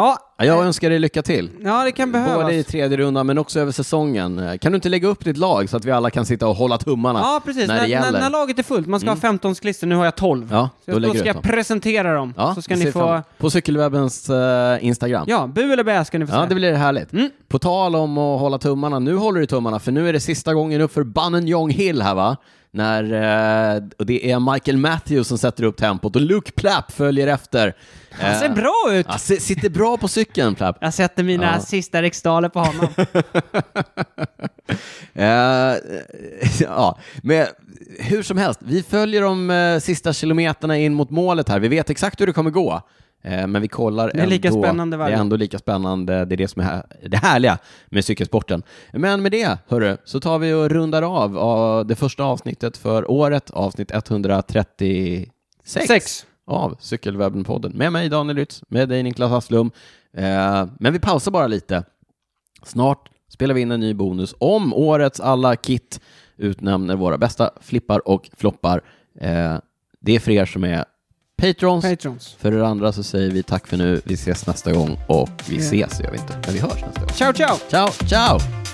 Ja, jag önskar dig lycka till. ja, det kan behövas. Både i tredje rundan men också över säsongen. Kan du inte lägga upp ditt lag så att vi alla kan sitta och hålla tummarna? Ja, precis. när När, det när, gäller. när laget är fullt, man ska Mm. ha 15 cyklister, nu har jag 12. Ja, Så då då lägger ska jag dem. presentera dem. Ja, så ska ni få... fram- På Cykelwebbens eh, Instagram. Ja, bu eller bä ska ni få Ja, säga. det blir härligt. Mm. På tal om att hålla tummarna, nu håller du tummarna för nu är det sista gången upp för Bannenjong Hill här va? När, eh, och det är Michael Matthews som sätter upp tempot och Luke Plapp följer efter. Han ser Eh, bra ut! Ja, si- sitter bra på cykeln Plapp. Jag sätter mina Ja. sista riksdaler på honom. Eh, ja, men hur som helst, vi följer de sista kilometerna in mot målet här. Vi vet exakt hur det kommer gå. Eh, men vi kollar Det är lika ändå, spännande varje Det är ändå lika spännande. Det är det som är här, det härliga med cykelsporten. Men med det, hörru, så tar vi och rundar av, av det första avsnittet för året, avsnitt 136 Sex. av Cykelwebben-podden. Med mig Daniel Rytz, med dig Niklas Hasslum. Eh, men vi pausar bara lite. Snart spelar vi in en ny bonus om årets alla kit utnämner våra bästa flippar och floppar. Eh, det är för er som är patrons. Patrons. För er andra så säger vi tack för nu. Vi ses nästa gång och vi ses, gör vi inte, men vi hörs nästa gång. Ciao, ciao! Ciao, ciao!